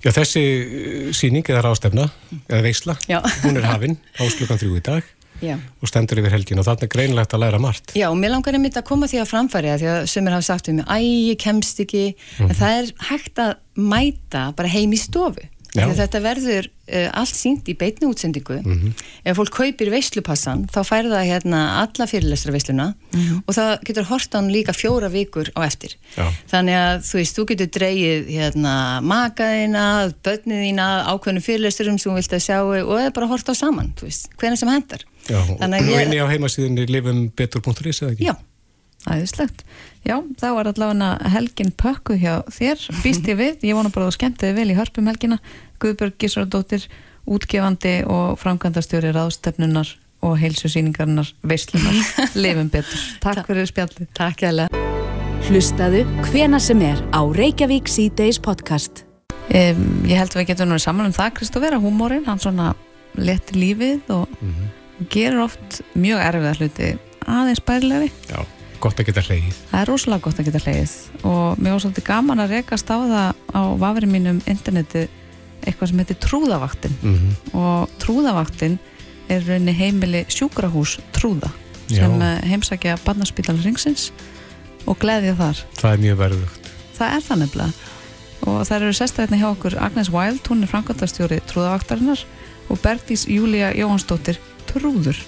Já, þessi uh, sýning eða rástefna, eða veisla, Já. hún er hafin áslökan þrjú í dag Já. og stendur yfir helgin og þarna er greinlegt að læra margt. Já, og mér langar einmitt að koma því að framfæri að því að sömur hafa sagt um mig, æ, ég kemst ekki. En það er hægt að mæta bara heim í stofu. Þetta verður uh, allt sínt í beitni útsendingu. Mhm. ef fólk kaupir veislupassan þá fær það hérna alla fyrirlestra veisluna og það getur hort á hann líka fjóra vikur á eftir. Já. þannig að þú veist, þú getur dreigið hérna makaðina, börnið þína ákveðnum fyrirlesturum sem þú vilt að sjá og eða bara hort á saman, þú veist, hvernig sem hendar Já, og Þannig að og ég- inni á heimasíðinni lifumbetur.is eða ekki? Já, Æðislegt. Já, þá var allavega helgin pökku hjá þér, býst ég við, ég vona bara að þú skemmtiði vel í hörpum helgina, Guðbjörg Gísardóttir, útgefandi og framkvæmdastjóri ráðstefnunar og heilsusýningarnar veislunar, lifum betur. Takk fyrir spjallið. takk ég Hlustaðu hvena sem er á Reykjavík C-Days podcast. Um, ég held að við getum nú saman um það, Kristófer, að húmórin, hann svona letir lífið og Mhm. Gerir oft mjög erfiða hluti aðeins bærilegri. Já, gott að geta hleyið. Það er rosalega gott að geta hlegið og mér var svolítið gaman að rekast á það á vafri mínum interneti eitthvað sem heitir trúðavaktin Mm og trúðavaktin er rauninni heimili sjúkrahús trúða Já. sem eh, heimsækja barnaspítal ringsins og gleðja þar. Það er mjög verðugt. Það er það nefnilega og það eru sestræðinni hjá okkur Agnes Wild, hún er framkvæmdastjóri trúðavaktarinnar og Bergdís Júlía Jóhansdóttir trúður.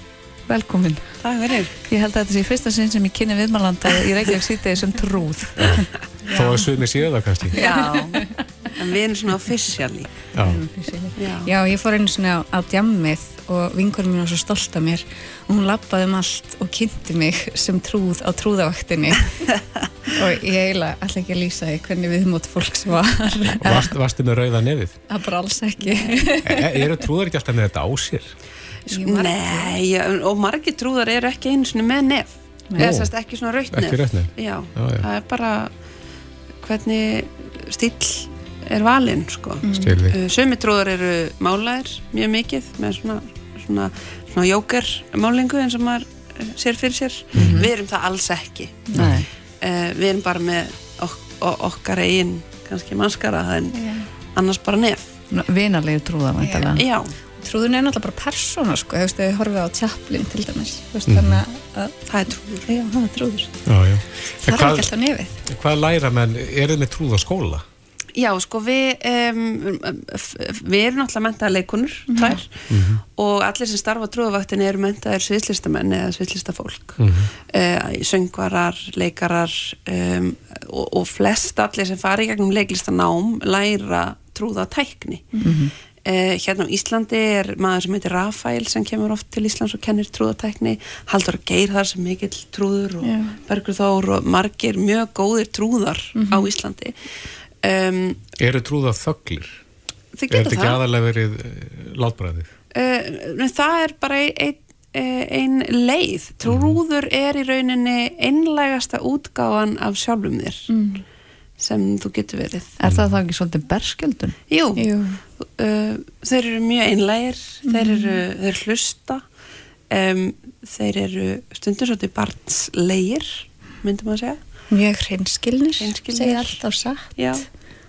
Velkomin. Takk fyrir. Ég held að þetta sé fyrsta sinn sem ég kynni viðmælanda í Reykjavík síðdegi sem trúð. Þó að sumi séu það kannski. Já, en við erum svona officially. Já. Já. Já, ég fór einu svona á djammið og vingurum mín var svo stolt af mér og hún lappaði um allt og kynnti mig sem trúð á trúðavaktinni og ég eiginlega ætla ekki að lýsa því hvernig viðmót fólks var Varst, varstu með rauða nefið? Það bara alls ekki. E, eru trúðar ekki alltaf með þetta á sér? Nei, já, og margir trúðar eru ekki einu svona með nef. Eða sérst ekki svona rautnef. Það er bara hvernig stíl er valinn, sko. Skil við. Uh, Sumi trúðar eru málaðir mjög mikið með svona, svona, svona jóker málingu eins og maður uh, sér fyrir sér. Við erum það alls ekki. Nei. uh, við erum bara með ok ok okkar eigin kannski mannskara en annars bara nef Vinarlegu trúða, væntalega. já, Trúðun er náttúrulega bara persóna sko, þú veist, ef við horfum á Chaplin til dæmis, þú veist, Mhm. þannig að það er trúður já, það er trúður. Já, já. Það er hvað, ekki alltaf nefið. hvað læra menn, eru þið með trúð á skóla? já, sko við um, við erum náttúrulega mentaðar leikunur tvær og allir sem starfa á trúðavaktin eru mentaðir sviðslistamenn eða sviðslistafólk mm -hmm. söngvarar, leikarar um, og, og flest allir sem fari í gegnum leiklistanám læra trúða tækni Uh, hérna á Íslandi er maður sem heitir Rafael sem kemur oft til Íslands og kennir trúðatækni Haldur Geir þar sem mikill trúður og Já. Bergur Þór og margir mjög góðir trúðar á Íslandi um, Eru trúða þögglir? Þið Er geta þetta ekki það aðalega verið eh, látbræðið? uh, Það er bara ein, ein, ein leið Trúður er í rauninni einlægasta útgáfan af sjálfum þér sem þú getur verið Er það þá ekki svolítið berskjöldun? Jú, Jú. Uh, þeir eru mjög einlægir þeir eru þeir hlusta um, þeir eru stundum svolítið barnslegir myndi maður segja Mjög hreinskilnir, segja alltaf satt. já,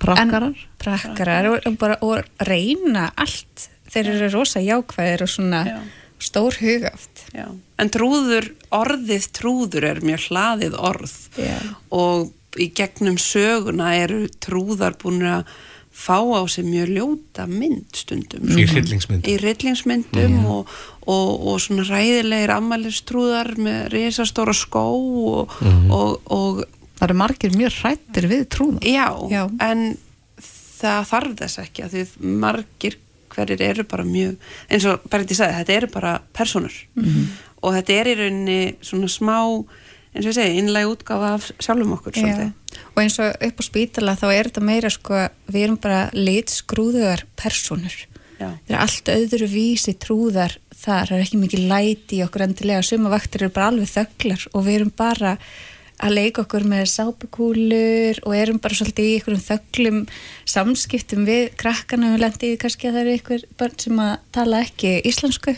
Prakkarar? Prakkarar og, og bara og reyna allt. Þeir eru rosa jákvæðir og svona Já. stór hugaft. já. en trúður orðið trúður er mjög hlaðið orð Já. og í gegnum söguna eru trúðar búin að fá á sig mjög ljóta mynd stundum Í hryllingsmynd? í rillingsmyndum og, og, og svona ræðilegir ammælistrúðar með risastóra skó og, og, og Það eru margir mjög hrættir við trúða. já, Já. en það þarf þess ekki að því margir hverjir eru bara mjög eins og þetta sagði, þetta eru bara personur og þetta er í rauninni svona smá eins og ég segi, innlega útgáfa af sjálfum okkur svolítið. Og eins og upp á spítala þá er þetta meira sko, við erum bara litskrúðugar personur. Já. Það er allt öðru vísi trúðar þar, það er ekki mikið læti í okkur endilega, suma vaktir eru bara alveg þögglar og við erum bara að leika okkur með sápukúlur og erum bara svolítið í einhverjum þögglum samskiptum við krakkana. Við lendið kannski að það eru einhver börn sem að tala ekki íslensku.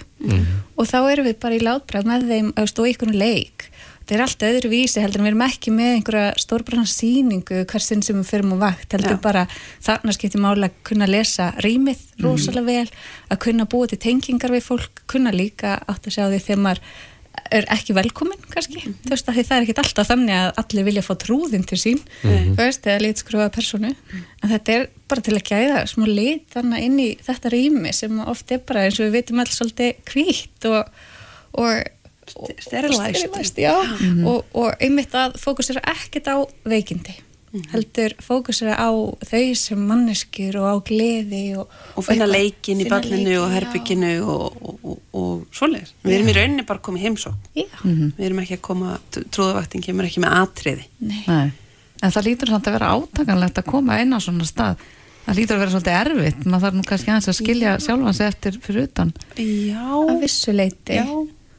Og þá erum við bara í látbræð með þeim og í einhverjum leik þetta er allt öðru vísi heldur en við erum ekki með einhverja stórbrann sýningu hversinn sem við fyrir á vakt. Heldur Já. bara þarna skiptir máli að kunna lesa rýmið rosalega vel að kunna búa til tengingar við fólk kunna líka átt að sjá því þegar maður er ekki velkomin kannski, þú veist að því það er ekki alltaf þannig að allir vilja fá trúðin til sín Mhm. þú veist, eða lítskrufa personu en þetta er bara til að gæða smá lit þannig inn í þetta rými sem oft er bara eins og við vitum alls svolítið hvítt og, og Sterilæst. sterilæst, já, Mhm. og, og einmitt að fókusera ekkert á veikindi Mhm. heldur fókusera á þau sem manneskjur og á gleði og, og finna leikin í ballinu og já. herbygginu og, og, og, og svoleiðis. Við erum í rauninni bara komið heimsó. Mhm. Við erum ekki að koma, trúðavaktin kemur ekki með atriði. Nei. En það lítur samt að vera átakanlegt að koma inn á svona stað. Það lítur að vera svolítið erfitt. Maður þarf nú kannski aðeins að skilja sjálfan sig eftir fyrir utan. Já. að vissu leiti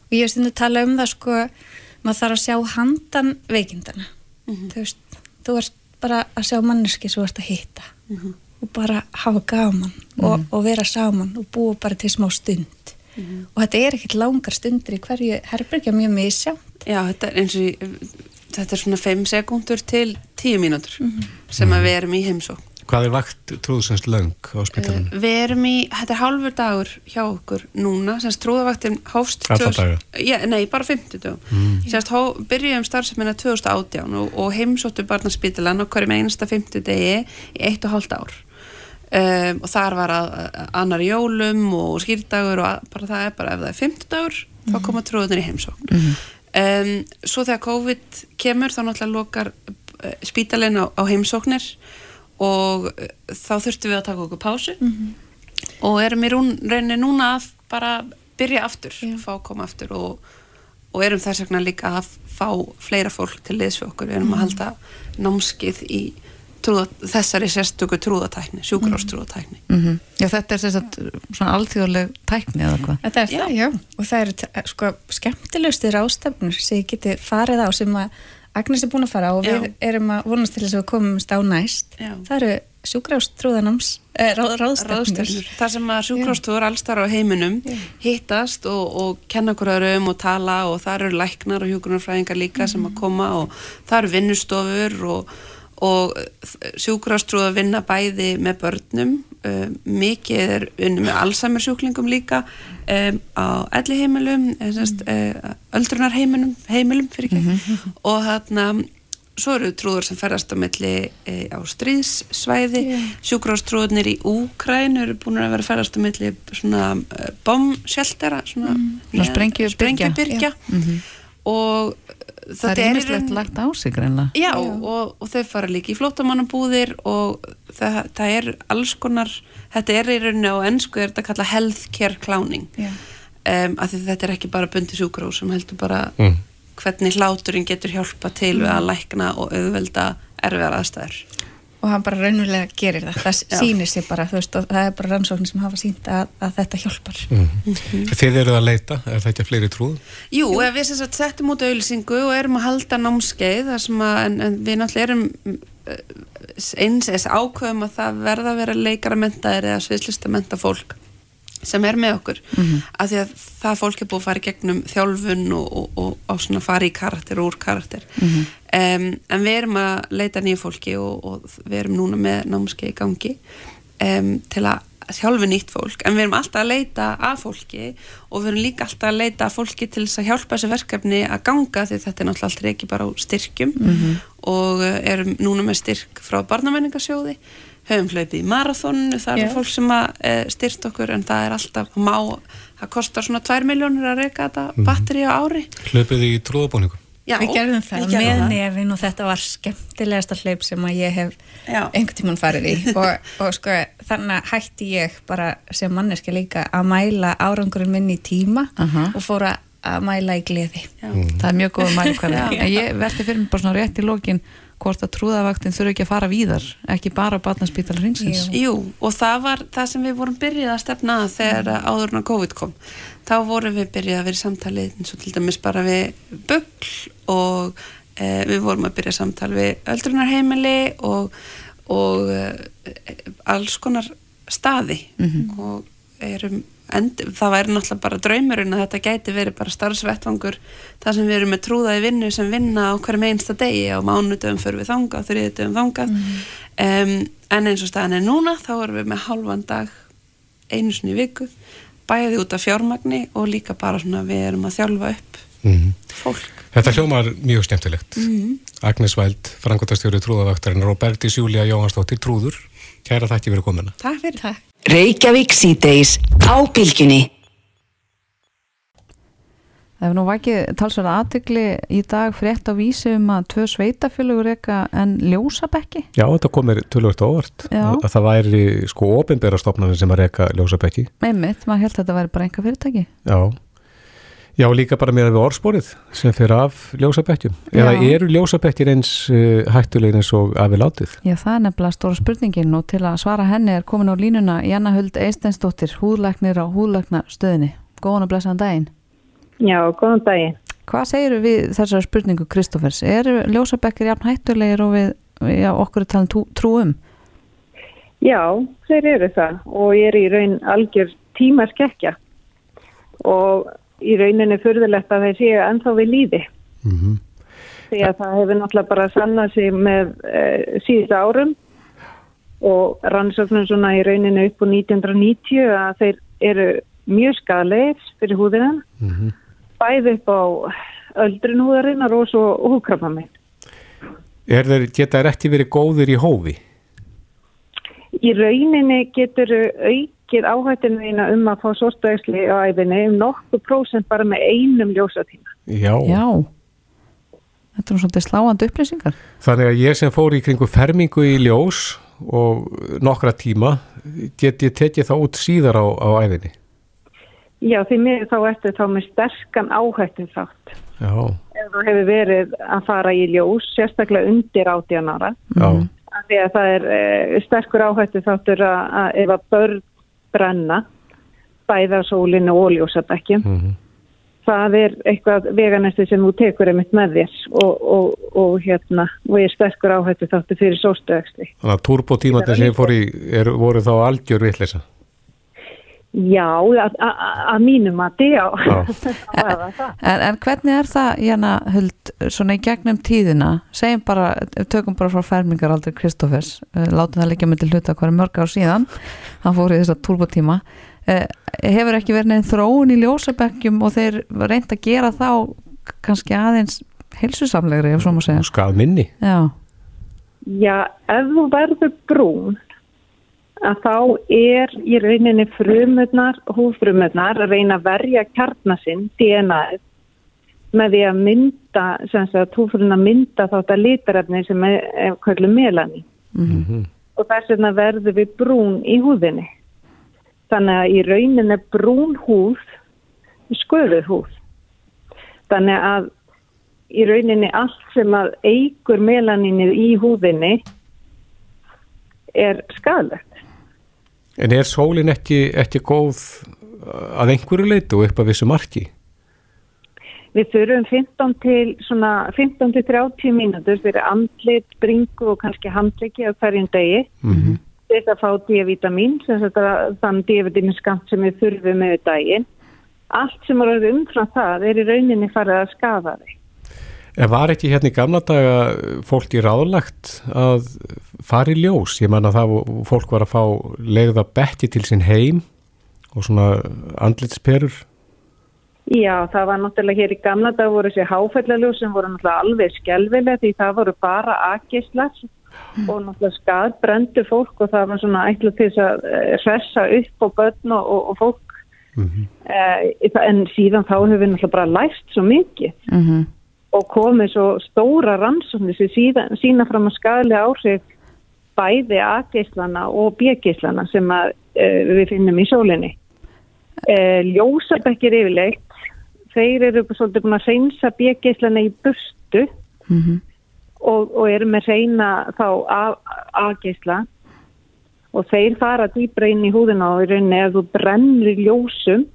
og ég hef stundu að tala um það sko maður þarf að sjá handan veikindana Mhm. þú veist, þú ert bara að sjá manneski sem þú ert að hitta Mhm. og bara hafa gaman og, og vera saman og búa bara til smá stund Mhm. og þetta er ekkert langar stundir í hverju herbergja mjög misjá Já, þetta er eins og þetta er svona 5 sekúndur til 10 mínútur sem að við erum í heimsó. Hvað er vakt trúðsins löng á spitalinu? Við erum í, þetta er hálfur dagur hjá okkur núna, semst trúðavaktin hófst... 2000 daga? Já, nei, bara 50 dögum. Mm. Semst hó, byrjuðum starfsemina 2018 og, og heimsóttu barnaspítalan og hverjum einasta 50 degi í eitt og hálft ár. Um, og þar var að, að annar jólum og skýrdagur og að, bara það er bara ef það er 50 dagur þá koma trúðunir í heimsókn. Um, svo þegar COVID kemur þá náttúrulega lokar uh, spítalinn á, á heimsóknir og uh, þá þurftum við að taka okkur pásu. Og erum í rún, rauninni núna að bara byrja aftur, fá að koma aftur og, og erum þess vegna líka að fá fleira fólk til liðs við okkur, við erum að halda námskið í trúða, þessari sérstöku trúðatækni, sjúkurástrúðatækni Mm Já, þetta er svona alþjóðleg tækni eða hvað. Þetta er það, já. Og það eru t- sko skemmtilegustu rástefnur sem ég geti farið á sem að Agnes er búin að fara og við Já. erum að vonast til þess að við komumst á næst. Já. Það eru sjúkrástrúðanams, eh, ráð, ráðstefnur, þar sem að sjúkrástur allstar á heiminum hittast og, og kenna öðrum og tala og það eru læknar og hjúkunarfræðingar líka sem að koma og það eru vinnustofur og, og sjúkrástrúð að vinna bæði með börnum uh, mikið er unni með Alzheimer sjúklingum líka um, á elli heimilum uh, öldrunarheimilum heimilum fyrir ekki. Og þarna svo eru trúður sem ferðast á milli e, á stríðsvæði Já. sjúkrástrúðnir í Úkræn eru búin að vera ferðast á milli svona bombsjeltera svona, Svona sprengju- sprengjubyrgja Mhm. og Það er raun- lagt á sig greinlega. Já, Og, og þau fara líka í flótamannabúðir og það, það er alls konar, þetta er í rauninni á ennsku er þetta kallað healthcare clowning Já. um, af því þetta er ekki bara bundi sjúkrós sem heldur bara Mm. hvernig hláturinn getur hjálpa til við að lækna og auðvelda erfiðar aðstæður Og hann bara raunulega gerir það. Það sýnir sig bara, þú veist, og það er bara rannsóknir sem hafa sínt að, að þetta hjálpar. Mm. Þið eruð að leita, er það ekki fleiri trúð? Jú, ef við sem sagt settum út auðlýsingu og erum að halda námskeið þar sem að, en, en við náttúrulega erum eh, eins eins ákveðum að það verða að vera leikaramentaðir eða sviðslistamenta fólk sem er með okkur Mhm. af því að það fólk er búið að fara í gegnum þjálfun og, og, og, og svona fara í karakter og úr karakter Mhm. um, en við erum að leita nýju fólki og, og við erum núna með námskeið í gangi um, til að þjálfu nýtt fólk en við erum alltaf að leita að fólki og við erum líka alltaf að leita að fólki til þess að hjálpa þessu verkefni að ganga því þetta er náttúrulega alltaf ekki bara á styrkjum Mhm. og uh, erum núna með styrk frá barnamenningasjóði höfum hlaupið í marathónu, það Já. er fólk sem að e, styrt okkur en það er alltaf má, það kostar svona 2 miljónir að reyka þetta Mhm. batteri á ári Hlöpuð í trúðabúningum? Já, við gerðum það við gerðum með nefin og þetta var skemmtilegasta hlaup sem að ég hef Já. einhvern tímann farið í og, og sko þannig hætti ég bara sem manneski líka að mæla árangurinn minn í tíma Aha. og fór að að mæla í gleði Það er mjög góð mælikvæði. Já. En ég velti fyrir mig bara svona rétt í lokin hvort að trúðavaktin þurfi ekki að fara víðar, ekki bara á barnaspítal hringsins. Jú, og það var það sem við vorum byrjað að stefna að þegar mm. áðurna COVID kom. Þá vorum við byrjað að vera í samtali eins og til dæmis bara við bugl og e, við vorum að byrja samtal við öldrunarheimili og, og e, alls konar staði Mhm. og erum end, það væri náttúrulega bara draumurinn að þetta gæti verið bara starfsvettvangur það sem við erum með trúða í vinnu sem vinna á hverjum einsta degi. Á mánudöfum fyrir við þangað, þriðutöfum þangað. Um, en eins og staðan er núna þá erum við með halvan dag einu sinni viku bæði út af fjármagni og líka bara svona við erum að þjálfa upp fólk Þetta hljómar mjög skemmtilegt. Agnes Væld, frangotastjóri trúðavaktarinnar og Bergdís Júlía Jóhansdóttir Trúður. Kæra þakki fyrir komuna. Takk fyrir Takk. Reykjavík síðdeis á bylginni. Það hefur nú vakið talsverða aðtegli í dag frétt á vísi um að tvö sveitafjölugur eka en ljósabekki. Já, þetta komir tölvört á óvart. Já. Að það væri sko ofinbera stofnarnir sem að reyka ljósabekki. Einmitt, maður held að þetta væri bara enga fyrirtæki. Já. Já, líka bara meira við orðspórið sem fyrir af ljósabekkjum. Eða eru ljósabekkir eins uh, hættulegin eins og afi látið? Já, það er nefnilega stóra spurningin og til að svara henni er komin á línuna Janna Huld Eisteinsdóttir, húðlæknir á húðlæknastöðinni. Góðan og blessaðan daginn. Já, góðan daginn. Hvað segir við þessari spurningu Kristófers? Eru ljósabekkir jafn hættulegir og við, já, okkur er talin trú, trú um? Já, þeir eru það og ég er í raun algjör tímaskekkja og í rauninni furðulegt að þeir séu ennþá við líði. Því að það hefur náttúrulega bara sannað sig með uh, síðustu árum og rannsóknum svona í rauninni upp á 1990 að þeir eru mjög skalegir fyrir húðina, bæði upp á öldrun húðarinnar og svo húkrafna minn. Er þeir, geta ekki verið góðir í hófi? Í rauninni getur aukið áhættinu þína um að fá sortvægsli á æfinni um nokkuð prósent bara með einum ljósatíma. Já. Já. Þetta er svolítið sláandi upplýsingar. Þannig að ég sem fór í kringu fermingu í ljós og nokkra tíma get ég tekið það út síðar á, á æfinni. Já, því miður þá ertu þá með sterkan áhættu þátt. Já. Ef þú hefur verið að fara í ljós, sérstaklega undir 18 ára, Já. af því að það er e, sterkur áhættu þáttur að, að ef að börn brenna, bæða sólinu og ljósabekkjum, það er eitthvað veganesti sem þú tekur einmitt með þér og, og, og, hérna, og er sterkur áhættu þáttur fyrir sóstöðaksli. Þannig að turbotímandi sem ég fór í er, voru þá algjör vitleysa. Já, að, mínum að já. Já. En, en hvernig er það, Janna Huld, svona í gegnum tíðina, segjum bara, tökum bara frá fermingaraldur Kristófers, uh, látum það líka til hluta hverju mörg ár síðan, hann fór í þessa turbotíma, uh, hefur ekki verið neinn þróun í ljósabekkjum og þeir reynd að gera þá kannski aðeins heilsusamlegri, ef svo má segja. Skað minni. Já, Já, ef þú verður brún að þá er í rauninni frumurnar, húfrumurnar að reyna að verja kjarnasinn, DNA-ið, með því að mynda, sem sagt, húfruna mynda þátt að litarefni sem er, er kvöldu melani. Og þess vegna verður við brún í húðinni. Þannig að í rauninni brún húð, sköður húð. Þannig að í rauninni allt sem að eigur melaninni í húðinni er skadalegt. En er sólin ekki, ekki góð að einhverju leitu og upp að vissu marki? Við þurfum 15 til svona 15 til 30 mínútur fyrir andlit, bringu og kannski handleggi á hverjum degi Mm þess að fá D-vitamin, þann D-vitaminskamt sem við þurfum með daginn. Allt sem er umfram það er í rauninni farið að skafa þig. En var ekki hérna í gamla daga fólk í ráðlagt að fara í ljós? Ég man að það fólk var að fá legða betti til sinn heim og svona andlitsperur. Já, það var náttúrulega hér í gamla dag voru þessi háfællaljós sem voru náttúrulega alveg skelvilega því það voru bara aðgislar og náttúrulega skad brendu fólk og það var svona ætla til þess að eh, hressa upp á börn og, og, og fólk. Eh, en síðan þá hefur við náttúrulega bara læst svo mikið. Mhm, og komið svo stóra rannsóknir sem sína fram að skadlega áhrif bæði A-geislana og B-geislana sem að, uh, við finnum í sólinni. Uh, ljósabekkir yfirleitt, þeir eru svolítið búin að reynsa B-geislana í burstu mhm. og, og eru með reyna þá A-geisla og þeir fara dýbra inn í húðina og í rauninni ef þú brennir ljósum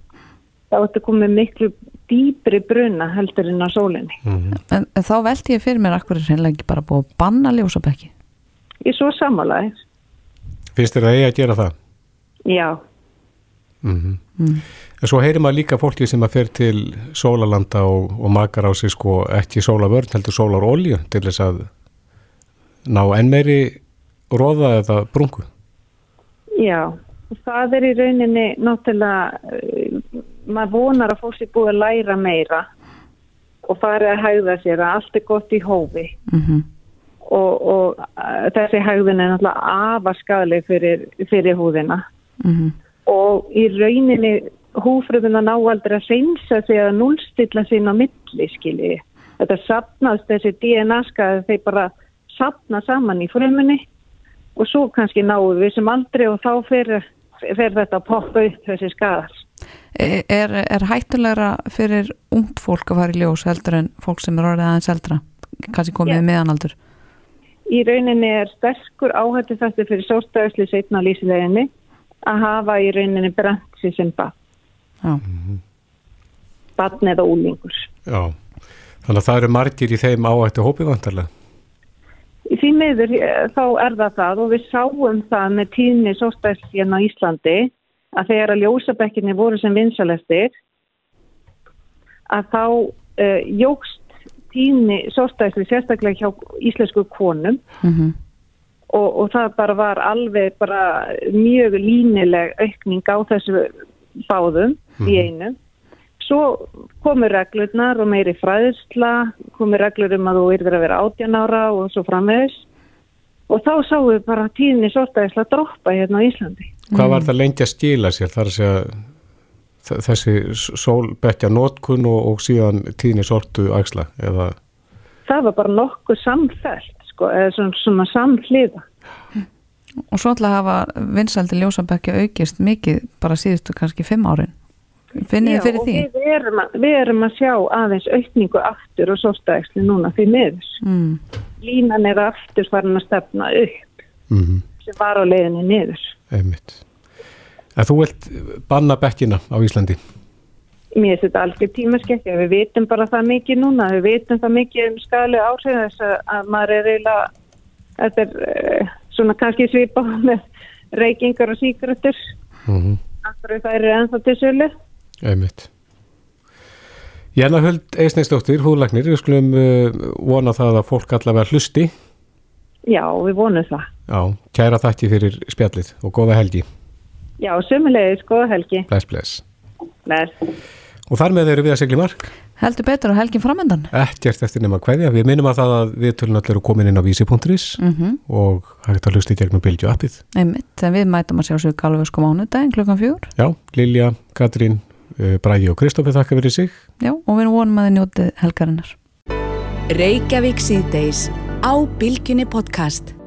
þá ertu komið miklu dýbri bruna heldur en á sólinni. En, en þá velti ég fyrir mér akkur er hreinlega ekki bara búið að banna ljósabekki. Ég svo samanlega, Finnst þér að eigi að gera það? já. Mm En svo heyrir maður líka fólki sem að fer til sólalanda og, og makar á sig sko ekki sólavörn heldur sólarolju til þess að ná enn meiri róða eða brungu. Já, og það er í rauninni náttúrulega, maður vonar að fólk sé búið að læra meira og farið að hægða sér að allt er gott í hófi Mhm. og, og uh, þessi hægðin er náttúrulega afar skadleg fyrir, fyrir húðina Mhm. og í rauninni húfröðuna ná aldrei að reynsa sig að núlstilla sín á milli skilji. Þetta sapnast þessi DNA skaði þeir bara sapna saman í frumunni og svo kannski náum við sem aldrei og þá fer, fer þetta að poppa upp þessi skadar. E- Er, er hættulegra fyrir ungt fólk að fara í ljós heldur en fólk sem er orðið aðeins eldra? Kannski komið yeah. meðanaldur Í rauninni er sterkur áhættu þetta fyrir sórstæðisli setna lýsileginni að hafa í rauninni brent sér sem barn, Já, barn eða úlingur. Já, þannig að það eru margir í þeim áættu hópi vantarlega. Í því miður eh, þá er það það og við sáum það með tíðni sóstæðslíðan á Íslandi að þegar að ljósabekkinni voru sem vinsalestir að þá uh, jógst tíðni sóstæðsli sérstaklega hjá íslensku konum Mhm. og, og það bara var alveg bara mjög línileg aukning á þessu báðum í einu. Svo komu reglurnar og meiri fræðsla, komu reglur um að þú yrðir að vera 18 ára og svo framvegis. Og þá sáum við bara tíðni sortaðisla droppa hérna á Íslandi. Hvað var það lengi að skila sér? Það er að þessi sólbekja nótkun og, og síðan tíðni sortu ægsla eða Það var bara nokkuð samfelt, sko, eða svona, svona samhliða. og svo að hafa vinsaldi ljósabekki aukist mikið bara síðustu kannski fimm árin finnið þið fyrir og því? Við erum, að, við erum að sjá aðeins aukningu aftur og sortaðisli núna því miður. Mm. Línan er aftur farin að stefna upp mm sem var á leiðinni niður. einmitt. En þú vilt banna bekkina á Íslandi? Mér finnst þetta algjör tímaskekkja. Við vitum bara það mikið núna. Við vitum það mikið um skali áhrif þess að, að maður er eiginlega, þetta er uh, svona kannski svipa með reykingar og síkratur. Mm Akkur það eru ennþá til sölu. Einmitt. Jæna Huld Eisneistóttir, húðlagnir, við skulum uh, vona það að fólk allavega hlusti. Já, við vonum það. Já, kæra þakki fyrir spjallið og góða helgi. Já, sömulegis, góða helgi. Bless, bless. Bless. Og þar með eru við að segli mark. Heldur betur á helgin framöndan Ekkert eftir nema hverja. Við minnum að það að við tölun allir eru komin inn á vísi.is mm og hægt að hlusta í gegnum bylgju appið. Einmitt, en við mætum að sjá sig galvösku mánudaginn klukkan fjúr Já, Lilja, Katrín, Bræði og Kristoffer þakka fyrir sig. Já, og við vonum að þið njótið helgarinnar Reykjavík síðdeis á Bilginni podcast.